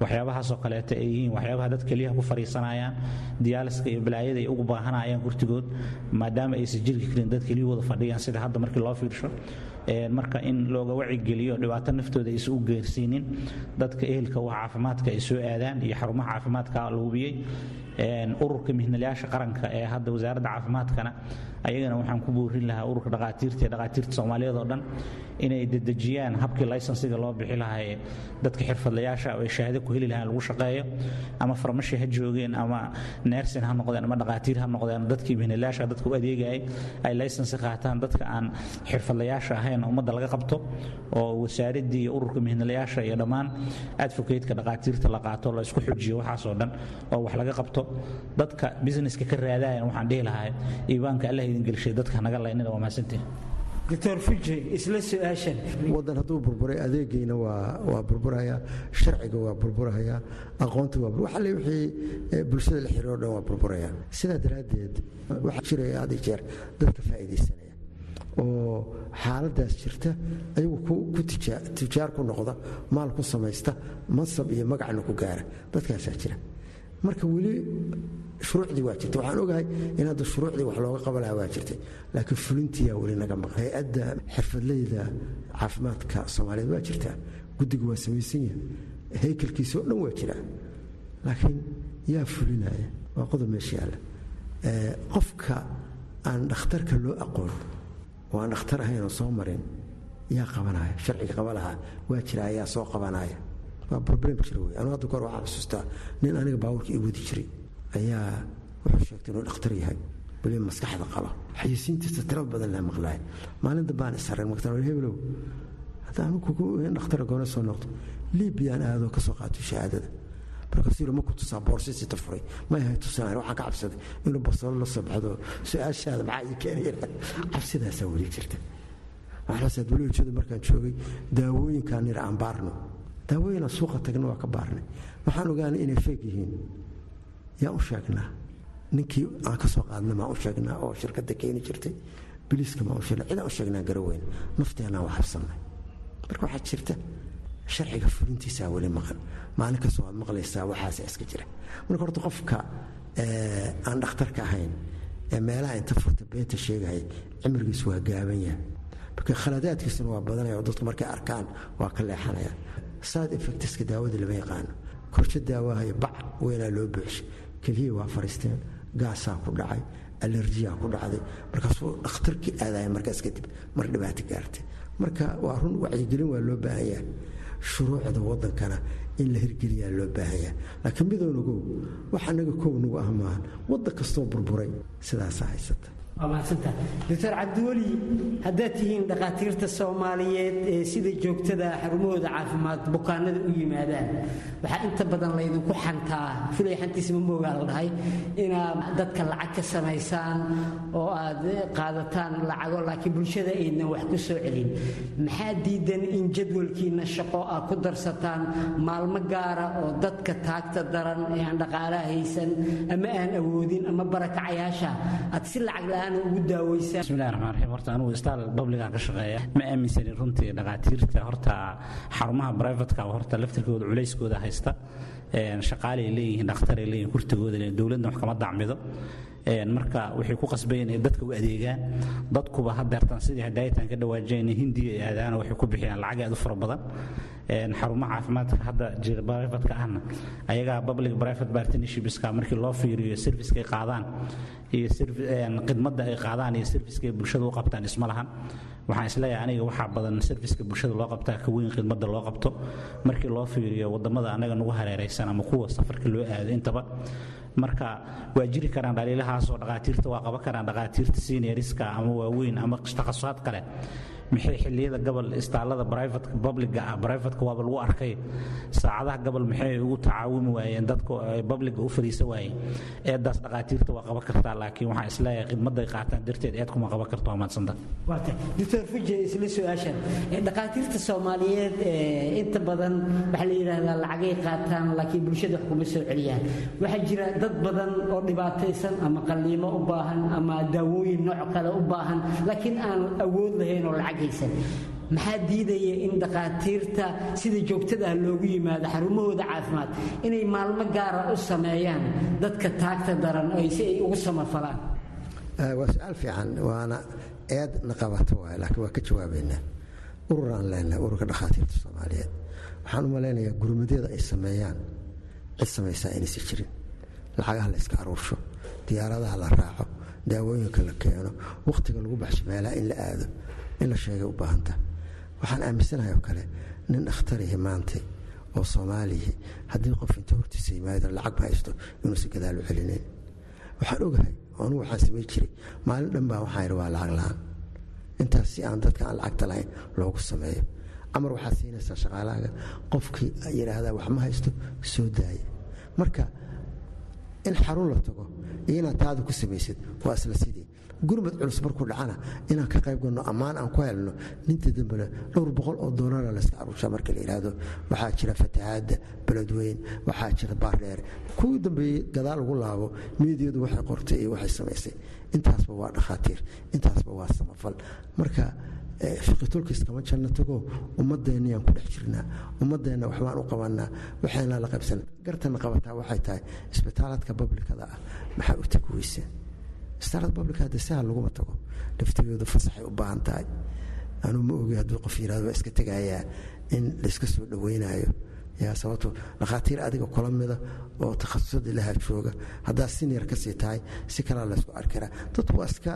Waxyaabahaasoo kaleeto ay yihiin waxyaabaha dad keliyaha ku fariisanayaan diyaaliska iyo balaayada ay ugu baahanayaan gurtigood maadaama aysan jirki karin dad keliyahooda fadhiyaan sida hadda markii loo fiirsho. Marka in looga wacigeliyo dhibaato naftooda aysan u geersiinin dadka ehelka wax caafimaadka ay soo aadaan iyo xarumaha caafimaadka la hubiyey ururka mihnalayaasha qaranka ee hadda wasaaradda caafimaadkana ayagana waxaan ku boorin lahaa ururka dhaqaatiirta dhaqaatiirta soomaaliyeed oo dhan inay dedejiyaan habkii laysansiga loo bixi lahaa ee dadka xirfadlayaasha ay shahaado ku heli lahaan lagu shaqeeyo ama farmashi ha joogeen ama neersin ha noqdeen ama dhaqaatiir ha noqdeen dadkii mihnalayaasha dadka u adeegayay ay laysansi qaataan dadka aan xirfadlayaasha ahayn ummadda laga qabto oo wasaaraddii iyo ururka mihnalayaasha iyo dhammaan advocateka dhaqaatiirta la qaato la isku xujiyo waxaasoo dhan oo wax laga qabto dadka businesska ka raadayan waxaan dhihi lahaa iibaanka allah idin gelshay dadka naga laynina waa mahadsantihin doctor fuje isla su'aashan. Waddan hadduu burburay adeegiina waa burburaya sharciga waa burburaya aqoonta waa waxale wixii bulshada la xiriiro dhan waa burburaya. Sidaa daraaddeed waxaa jiraya had iyo jeer dadka faa'iidaysanaya oo xaaladaas jirta ayagu ku tijaar ku noqda maal ku samaysta mansab iyo magacna ku gaara. Dadkaasaa jira marka weli shuruucdii waa jirta waxaan ogahay in hadda shuruucdii wax looga qaban lahaa waa jirtay. Laakiin fulintiyaa weli naga maqan hay'adda xirfadleyda caafimaadka soomaaliyeed waa jirtaa guddiga waa samaysan yahay. Haykalkiisa oo dhan waa jiraa laakiin yaa fulinaya waa qodob meesha yaalla. Qofka aan dhakhtarka loo aqoon oo aan dhakhtar ahayn oo soo marin yaa qabanaya sharciga qaba lahaa waa jira ayaa soo qabanaya waa problem jira anu hadda kahor waxaan xusuustaa nin aniga baabuurka ii wadi jiray ayaa wuxuu sheegtay inuu dhakhtar yahay weliba maskaxda qaba. Xayisiintiisa tiro badan la maqlaay maalin dambaan isareen maktar hebelow hadda anugu dhakhtar goona soo noqdo liibiyaan aadoo ka soo qaato shahaadada. Markaasuu ma ku tusaa boorsisita furay ma yahay tusaan waxaan ka cabsaday inuu basalo la soo baxdo. Su'aashaada maxaa ii keenaya cabsidaasaa weli jirta. Waxaasaad weli ujeeda markaan joogay daawooyinkaan nira aan baarno daawooyinaan suuqa tagna waa ka baarnay. Waxaan ogaanay inay feeg yihiin. Yaa u sheegnaa? Ninkii aan ka qaadna maa u sheegnaa oo shirkadda keeni jirtay? Biliiska maa u sheegnaa? Cidaan u sheegnaa garaweyn nafteenaan waa habsannay. Marka waxaa jirta sharciga fulintiisaa weli maqan. Maalin kastoo aad maqlaysaa waxaasa iska jira. Marka horta qofka aan dhakhtarka ahayn ee meelaha inta furta beenta sheegaya cimrigiisu waa gaaban yahay. Marka khaladaadkiisuna waa badanaya oo dadku markay arkaan waa ka leexanaya side effectska daawada lama yaqaano korsho daawahayo bac weynaa loo buuxshay keliya waa fariisteen gaasaa ku dhacay alerjiyaa ku dhacday markaasuu dhakhtarkii aadaya markaas kadib mar dhibaato gaartay marka waa run wacyigelin waa loo baahan yahay shuruucda waddankana in la hirgeliyaa loo baahan yahay laakiin midownagow wax anaga kow nagu ah maahan waddan kastoo burburay sidaasaa haysata doctor cabdiweli haddaad tihiin dhakhaatiirta soomaaliyeed ee sida joogtada xarumahooda caafimaad bukaanada u yimaadaan waxaa inta badan laydinku xantaa fulay xantiisa ma moogaa la dhahay inaad dadka lacag ka samaysaan oo aad qaadataan lacago laakiin bulshada aynan wax ku soo celin. Maxaa diidan in jadwalkiina shaqo aad ku darsataan maalmo gaara oo dadka taagta daran ee aan dhaqaalaha haysan ama aan awoodin ama barakacayaasha aad si lacag la'aan bismillahi raxmaan raxiim horta anugu istaal babligan ka shaqeeya. Ma aaminsanin runtii dhakhaatiirta. Horta xarumaha brivatka horta laftirkooda culayskooda haysta. Shaqaalay leeyihiin dhakhtaray leeyihiin kurtigooda leeyihiin dowladna wax kama dacmido. Marka waxay ku qasbayeen inay dadka u adeegaan dadkuba hadeertan sidii hadaayitan ka dhawaajeen hindiga aadaana waxay ku bixiyaan lacag aad u fara badan xarumaha caafimaadka hadda jira brivatka ahna. Ayagaa public private partnershipska markii loo fiiriyo servicekay qaadaan iyo khidmadda ay qaadaan iyo servicekay bulshada u qabtaan isma lahan. Waxaan is leeyahay aniga waxaa badan serviceka bulshada loo qabtaa ka weyn khidmadda loo qabto. Markii loo fiiriyo waddamada anaga nagu hareeraysan ama kuwa safarka loo aado intaba marka waa jiri karaan dhaliilahaasoo dhaqaatiirta waa qaban karaan dhaqaatiirta senioriska ama waaweyn ama takhasusaad kale maxay xilliyada gobol istaalada brivatka publiga ah. Brivatka waaba lagu arkay. Saacadaha gobol maxay ugu tacaawumi waayeen dadka publiga u fariisa waayeen. Eedaas dhaqaatiirta waa qaban kartaa laakiin waxaan is leeyahay khidmaday qaataan darteed eed kuma qaban karto waa maadsanta doctor fuje isla su'aashan. Dhaqaatiirta soomaaliyeed inta badan waxaa la yidhaahdaa lacagay qaataan laakiin bulshada wax kuma soo celiyaan. Waxaa jira dad badan oo dhibaataysan ama qalliimo u baahan ama daawooyin nooc kale u baahan laakiin aan awood lahayn oo lacag haysan maxaa diidaya in dhakhaatiirta sida joogtada loogu yimaado xarumahooda caafimaad inay maalmo gaara u sameeyaan dadka taagta daran si ay ugu samafalaan? Waa su'aal fiican waana eed na qabato waay laakiin waa ka jawaabaynaa ururaan leenahay ururka dhakhaatiirta soomaaliyeed. Waxaan u malaynayaa gurmadyada ay sameeyaan cid samaysaa inaysi jirin. Lacagaha la iska aruursho diyaaradaha la raaco daawooyinka la keeno wakhtiga lagu baxsho meelaha in la aado in la sheegay u baahanta. Waxaan aaminsanahay oo kale nin dhakhtarihi maantay oo soomaaliya haddii qof inta hortiisa yimaado lacag ma haysto inuusan gadaal u celinayn waxaan ogahay anugu waxaan samayn jiray maalin dhan baa waxaan yidhi waa lacag la'aan. Intaas si aan dadka aan lacagta lahayn loogu sameeyo. Amar waxaad siinaysaa shaqaalahaaga qofkii yidhaahdaa wax ma haysto soo daaya marka in xarun la tago iyo inaad taada ku samaysid waa isla sidii gurmad culus markuu dhacana inaan ka qayb galno ammaan aan ku helno ninta dambena dhowr boqol oo doolara layska aruushaa marka la yidhaahdo waxaa jira fatahaadda beledweyn waxaa jira baardheer kuwii dambeeyey gadaal ugu laabo miidiyadu waxay qortay iyo waxay samaysay. Intaasba waa dhakhaatiir intaasba waa samafal. Marka fiqitulkiis kama janno tago ummaddeennayaan ku dhex jirnaa ummaddeenna waxbaan u qabanaa waxayna la qaybsan. Gartana qabataa waxay tahay isbitaaladka bablikada ah. Maxaa u tagi weyseen isbitaalada bablika hadda sahal laguma tago. Laftigoodu fasaxay u baahan tahay. Anuu ma ogi hadduu qof yidhahdo waa iska tegayaa in layska soo dhowaynayo yaa sababto dhakhaatiir adiga kula mida oo takhasusada ilaha jooga. Haddaa siniyar ka sii tahay si kalaa laysku arkiraa dadku waa iska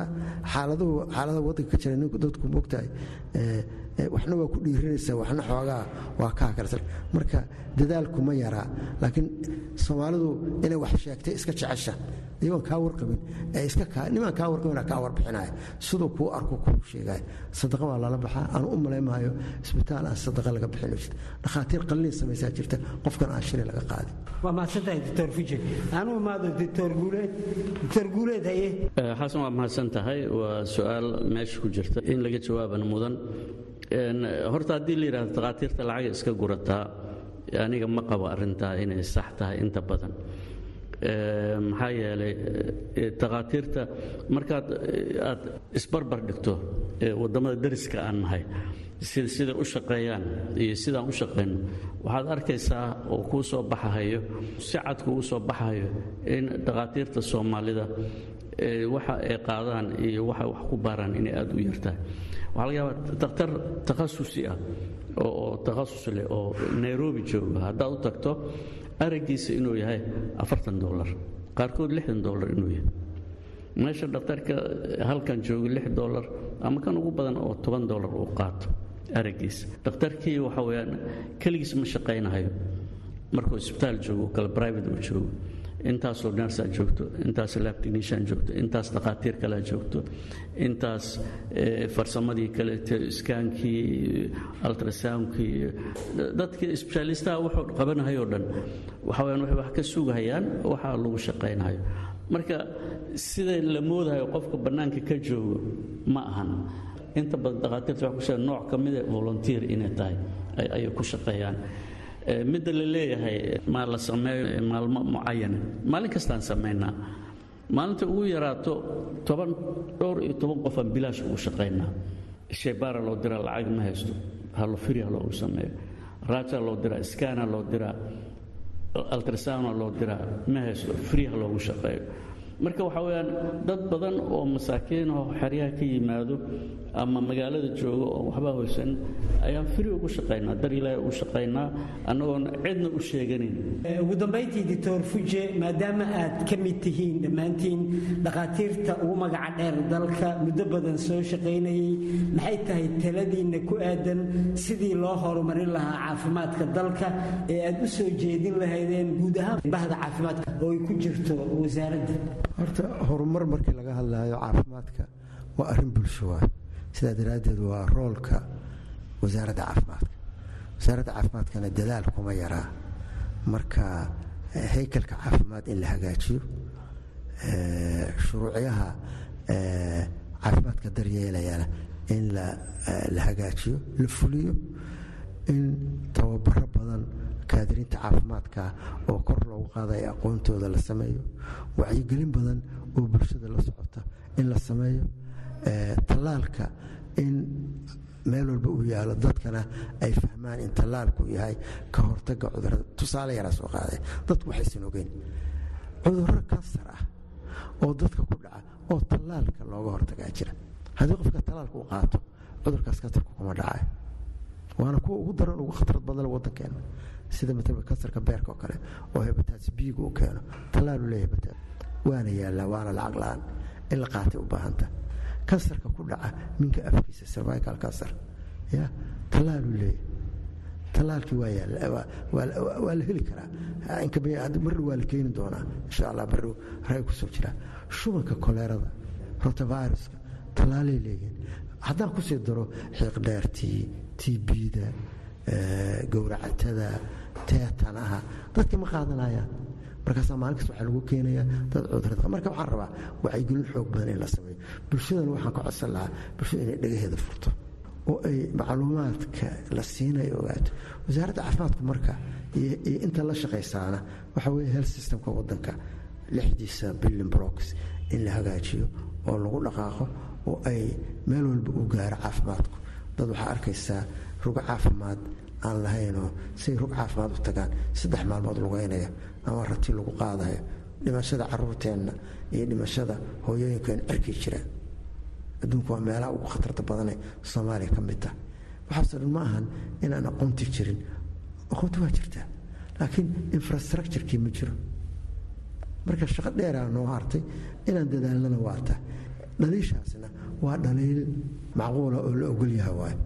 xaaladuhu xaalada waddanka ka jira ninku dadku mogtahay waxna waa ku dhiirinaysaa waxna xoogaa waa kaa kale marka dadaalku ma yaraa laakiin soomaalidu inay wax sheegtay iska jecesha. Iyagoon kaa warqabin nimaan kaa warqabina kaa warbixinaya siduu kuu arko kuu sheegaya sadaqa waa lala baxaa aanu u malaymaayo isbitaal aan sadaqa laga bixin. Dhakhaatiir qalliin samaysaa jirta qofkan aan shilay laga qaadin xasan waa mahadsan tahay waa su'aal meesha ku jirta in laga jawaabana mudan. Horta haddii la yidhahdo takhaatiirta lacaga iska gurataa aniga ma qabo arrintaa inay sax tahay inta badan maxaa yeelay takhaatiirta markaad aad isbarbar dhigto waddamada dariska aan nahay siday u shaqeeyaan iyo sidaan u shaqayno waxaad arkaysaa oo kuu soo baxahayo si cad kugu soo baxahayo in takhaatiirta soomaalida waxa ay qaadaan iyo waxa wax ku baaraan inay aad u yartahay waxaa laga yaabaa dakhtar takhasusi ah oo takhasus leh oo nairobi jooga. Haddaad u tagto araggiisa inuu yahay afartan dolar qaarkood lixdan dolar inuu yahay. Meesha dhakhtarka halkan jooga lix dolar ama kan ugu badan oo toban dolar uu qaato araggiisa. Dhakhtarkii waxa weyaan keligiis ma shaqaynahayo. Markuu isbitaal joogo kale private uu joogo intaasoo nersaa joogto. Intaas lab technician joogto. Intaas dhakhaatiir kalea joogto. Intaas farsamadii kaleeto iskaankii ultrasoundkii dadkii sbeshaalistaha wuxuu qabanahayoo dhan. Waxa weyaan waxay wax ka sugahayaan waxaa lagu shaqaynayo marka sida la moodahayo qofka bannaanka ka joogo ma ahan. Inta badan dhakhaatiirta wax ku sheega nooc ka mida volunteer inay tahay ayay ku shaqeeyaan midda la leeyahay maa la sameeyo maalmo mucayana maalin kastaan samaynaa maalinta ugu yaraato toban dhowr iyo toban qofaan bilaash ugu shaqaynaa. Shebaara loo diraa lacag ma haysto. Halofirya loogu sameeyo. Raaja loo diraa skana loo diraa altrasana loo diraa ma haysto. Friha loogu shaqeeyo marka waxaa weyaan dad badan oo masaakiinoo xeryaha ka yimaado ama magaalada jooga oo waxba hoysan ayaan firi ugu shaqaynaa dar ilaahay ugu shaqaynaa annagoon cidna u sheeganin. Ugu dambayntii doctor fuje maadaama aad ka mid tihiin dhammaantiin dhakhaatiirta ugu magaca dheer dalka muddo badan soo shaqaynayay maxay tahay taladiinna ku aadan sidii loo horumarin lahaa caafimaadka dalka ee aad u soo jeedin lahaydeen guud ahaan? Bahda caafimaadka oo ay ku jirto wasaaradda horta horumar markii laga hadlaayo caafimaadka waa arrin bulsho waay. Sidaa daraaddeed waa roolka wasaaradda caafimaadka. Wasaaradda caafimaadkana dadaal kuma yaraa. Marka haykalka caafimaad in la hagaajiyo shuruucyaha caafimaadka daryeelayana in la hagaajiyo la fuliyo in tababaro badan kaadiriinta caafimaadka oo kor loogu qaadayo aqoontooda la sameeyo wacyigelin badan oo bulshada la socota in la sameeyo tallaalka in meel walba uu yaalo dadkana ay fahmaan in tallaalku yahay ka hortaga cudurrada tusaale yaraa soo qaaday dadku waxaysan ogeyn. Cudurro kansar ah oo dadka ku dhaca oo tallaalka looga hortagaa jira. Haddii qofka tallaalka uu qaato cudurkaas kansarku kuma dhacayo. Waana kuwa ugu daran ugu khatarad badan wadankeena sida matala kansarka beerka oo kale oo hebataas biigu u keeno tallaalu leeyahay hebataas waana yaallaa waana lacag la'aan in la qaatay u baahanta. Kansarka ku dhaca minka afkiisa cervical cancer. Ya tallaalu leeyahay. Tallaalkii waa yaalla waa la heli karaa. Marri waa la keeni doonaa insha allah marri rag ku soo jiraa. Shubanka koleerada rotaviruska tallaalay leeyihiin. Haddaan ku sii daro xiiqdheertii tbda gowracatada teetanaha dadka ma qaadanayaan markaasaa maalinkaas waxaa lagu keenayaa dad cudurrada marka waxaan rabaa wacyigelin xoog badan in la sameeyo. Bulshadana waxaan ka codsan lahaa bulshada inay dhagaheeda furto oo ay macluumaadka la siinayo ogaato wasaaradda caafimaadku marka iyo inta la shaqaysaana waxa weye health systemka wadanka lixdiisa billion blocks in la hagaajiyo oo lagu dhaqaaqo oo ay meel walba u gaaro caafimaadku. Dad waxaa arkaysaa rug caafimaad aan lahaynoo say rug caafimaad u tagaan. Saddex maalmood lugeynaya ama rati lagu qaadayo. Dhimashada caruurteenna iyo dhimashada hooyooyinkeen cirkii jiraan adduunku waa meelaha ugu khatarta badane soomaaliya ka mid tah waxaasoo dhan ma ahan inaan aqoonti jirin. Aqoonti waa jirtaa laakiin infrastructurekii ma jiro. Marka shaqo dheeraa noo hartay inaan dadaalnana waa tah dhaliishaasna waa dhaliil macquula oo la ogolyaha waayo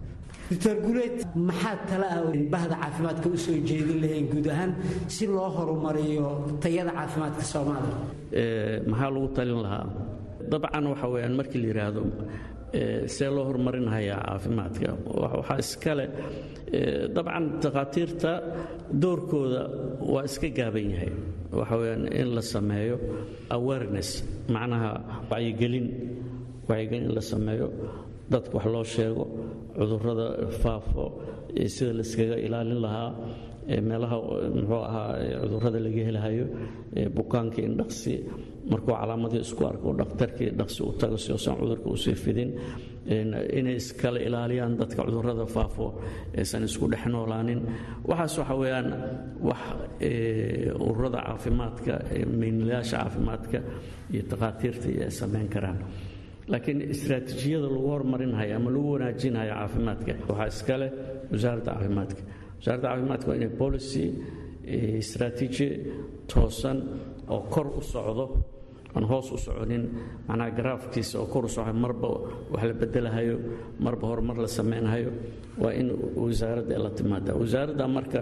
doctor guleed maxaa tala ah bahda caafimaadka u soo jeedin lahayn guud ahaan si loo horumariyo tayada caafimaadka soomaaliya? Maxaa lagu talin lahaa? Dabcan waxa weyaan markii la yidhaahdo see loo horumarinhayaa caafimaadka. Waxaa iskale dabcan takhaatiirta doorkooda waa iska gaaban yahay. Waxa weyaan in la sameeyo awareness macnaha wacyigelin wacyigelin in la sameeyo dadka wax loo sheego cudurrada faafo sida layskaga ilaalin lahaa meelaha muxuu ahaa cudurrada laga helahayo bukaankii in dhaqsi markuu calaamadii isku arko dhakhtarkii dhaqsi u tago si uusan cudurka u sii fidin inay iskala ilaaliyaan dadka cudurrada faafo aysan isku dhex noolaanin. Waxaas waxa weeyaan wax ururada caafimaadka maynilayaasha caafimaadka iyo takhaatiirta ay samayn karaan laakiin istraatiijiyada lagu horumarinhayo ama lagu wanaajinhayo caafimaadka waxaa iskale wasaaradda caafimaadka. Wasaaradda caafimaadka waa inay policy istraatiiji toosan oo kor u socdo aan hoos u soconin macnaha garaafkiisa oo kor u socdo marba wax la bedelahayo marba horumar la samaynahayo waa in wasaaradda la timaada wasaaradda marka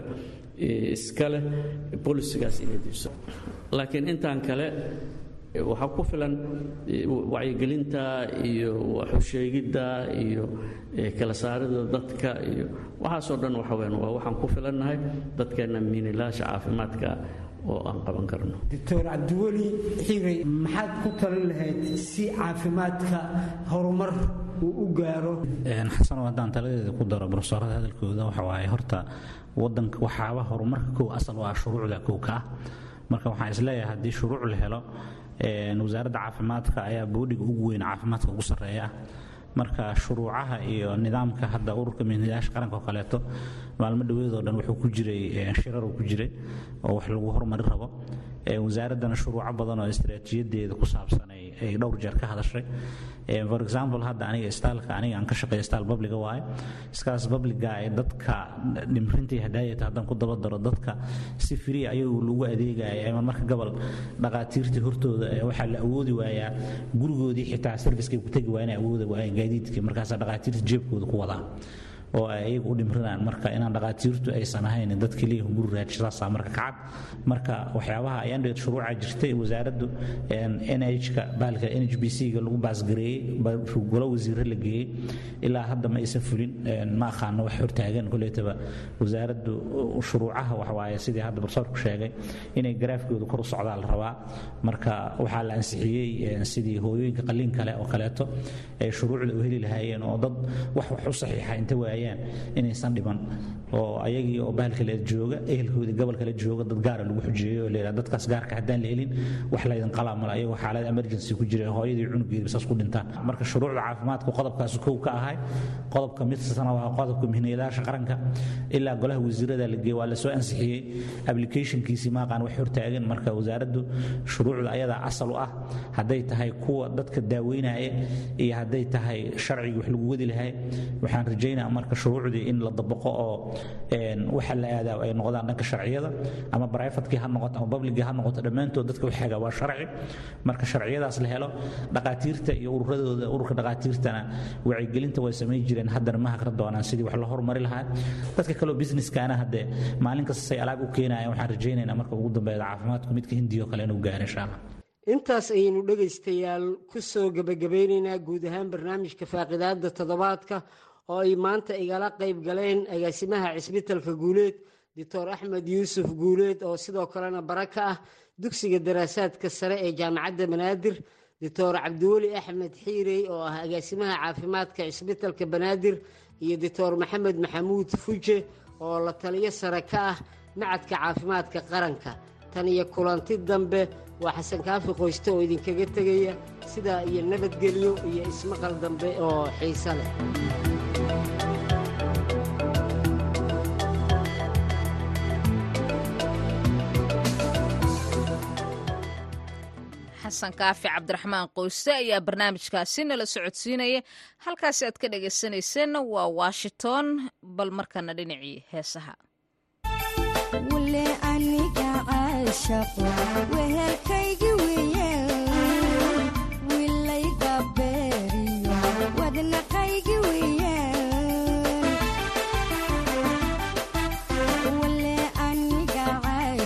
iskale bolisigaas inay diibso laakiin intaan kale waxaa ku filan wacyigelinta iyo waxusheegidda iyo kala saarida dadka iyo waxaasoo dhan waxa weyan waa waxaan ku filannahay dadkeenna miinilaasha caafimaadka oo aan qaban karno. Doctor cabdiweli xiray maxaad ku talin lahayd si caafimaadka horumar uu u gaaro? Xasan haddaan taladeeda ku daro brofesorada hadalkooda waxa waaye horta wadanka waxaaba horumarka kow asal waa shuruucda kow ka ah. Marka waxaan is leeyahay haddii shuruuc la helo wasaaradda caafimaadka ayaa boodhiga ugu weyn caafimaadka ugu sarreeya. Marka shuruucaha iyo nidaamka hadda ururka mihnadayaasha qaranka oo kaleeto maalmo dhaweedoo dhan wuxuu ku jiray shirar uu ku jiray oo wax lagu horumari rabo wasaaraddana shuruuco badan oo istaraatiijiyadeeda ku saabsan ay dhowr jeer ka hadashay. For example hadda aniga istaalka aniga aan ka shaqeeyo istaal babliga waaye iskaas babliga ee dadka dhimrintii hadaayata haddaan ku daba daro dadka si free ayagu lagu adeegaya ama marka gobol dhaqaatiirtii hortooda waxaa la awoodi waayaa gurigoodii xitaa servicekay ku tegi waayeen awooda waayeen gaadiidkii markaasaa dhaqaatiirta jeebkooda ku wadaa oo ay ayagu u dhimrinaan marka inaan dhaqaatiirtu aysan ahayn dad keliya guri raajisaasaa marka kacad marka waxyaabaha ayandheed shuruuca jirtay wasaaraddu nhka baalka nhb c-ga lagu baasgareeyey golo wasiire la geeyey ilaa hadda ma aysan fulin ma aqaano wax hortaagan koleetaba wasaaraddu shuruucaha waxwaaye sidii hadda barsoorku sheegay inay garaafkooda kor u socdaa la rabaa. Marka waxaa la ansixiyey sidii hooyooyinka qaliin kale oo kaleeto ay shuruucda u heli lahaayeen oo dad wax wax u saxiixa inta waayaan inaysan dhiban oo ayagii oo bahalkale jooga ehelkoodii gobolkale jooga dad gaara lagu xujeeyo layidhaha dadkaas gaarka haddaan la helin wax laydin qalaa ayagoo xaalad emergency ku jira hooyadii cunugeedi saas ku dhintaan. Marka shuruucda caafimaadku qodobkaasi kow ka ahay qodobka midsana waa qodobka mihnayaasha qaranka. Ilaa golaha wasiirada la geeye waa la soo ansixiyey applicationkiisii maaqaan wax hortaagan marka wasaaraddu shuruucda ayadaa asal u ah hadday tahay kuwa dadka daaweynaya iyo hadday tahay sharcigii wax lagu wadi lahay waxaan rajaynaa marka shuruucdii in la dabaqo oo waxa la aadaa ay noqdaan dhanka sharciyada ama brifatkii ha noqoto ama publigii ha noqoto dhammaantood dadka waxaaga waa sharci. Marka sharciyadaas la helo dhaqaatiirta iyo ururadooda ururka dhaqaatiirtana wacyigelinta way samayn jireen. Haddana ma haqra doonaan sidii wax la horumari lahaa dadka kaleo businesskaana haddee maalin kasta say alaab u keenayaan waxaan rajaynaynaa marka ugu dambeeya caafimaadku midka hindiyo kale inuu gaaro insha allah. Intaas ayaynu dhegaystayaal ku soo gebagabeynaynaa guud ahaan barnaamijka faaqidaada toddobaadka oo ay maanta igala qayb galeen agaasimaha cisbitalka guuleed doctor axmed yuusuf guuleed oo sidoo kalena bara ka ah dugsiga daraasaadka sare ee jaamacadda banaadir doctor cabdiweli axmed xiirey oo ah agaasimaha caafimaadka cisbitalka banaadir iyo doctor maxamed maxamuud fuje oo la taliyo sare ka ah macadka caafimaadka qaranka. Tan iyo kulanti dambe waa xasan kaafi qoyste oo idinkaga tegaya sidaa iyo nabadgelyo iyo ismaqal dambe oo xiise leh xasan kaafi cabdiraxmaan qoyse ayaa barnaamijkaasi nala socodsiinaya halkaasi aad ka dhagaysanayseena waa washington bal markana dhinacii heesaha.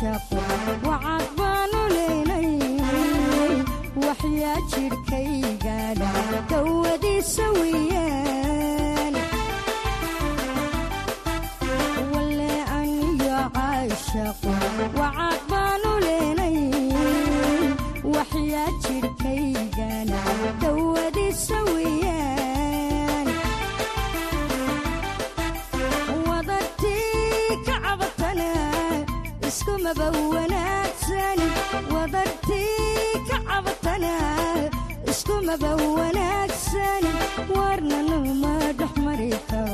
Shop. Iskumaba wanaagsan warna numa dhex mari karo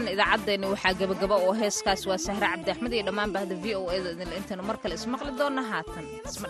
guud ahaan idaacaddeenni waxaa gebagaba oo heeskaas waa sahre cabdi iyo dhammaan bahda v o eda idinle intaynu mar kale ismaqli doonna haatan isma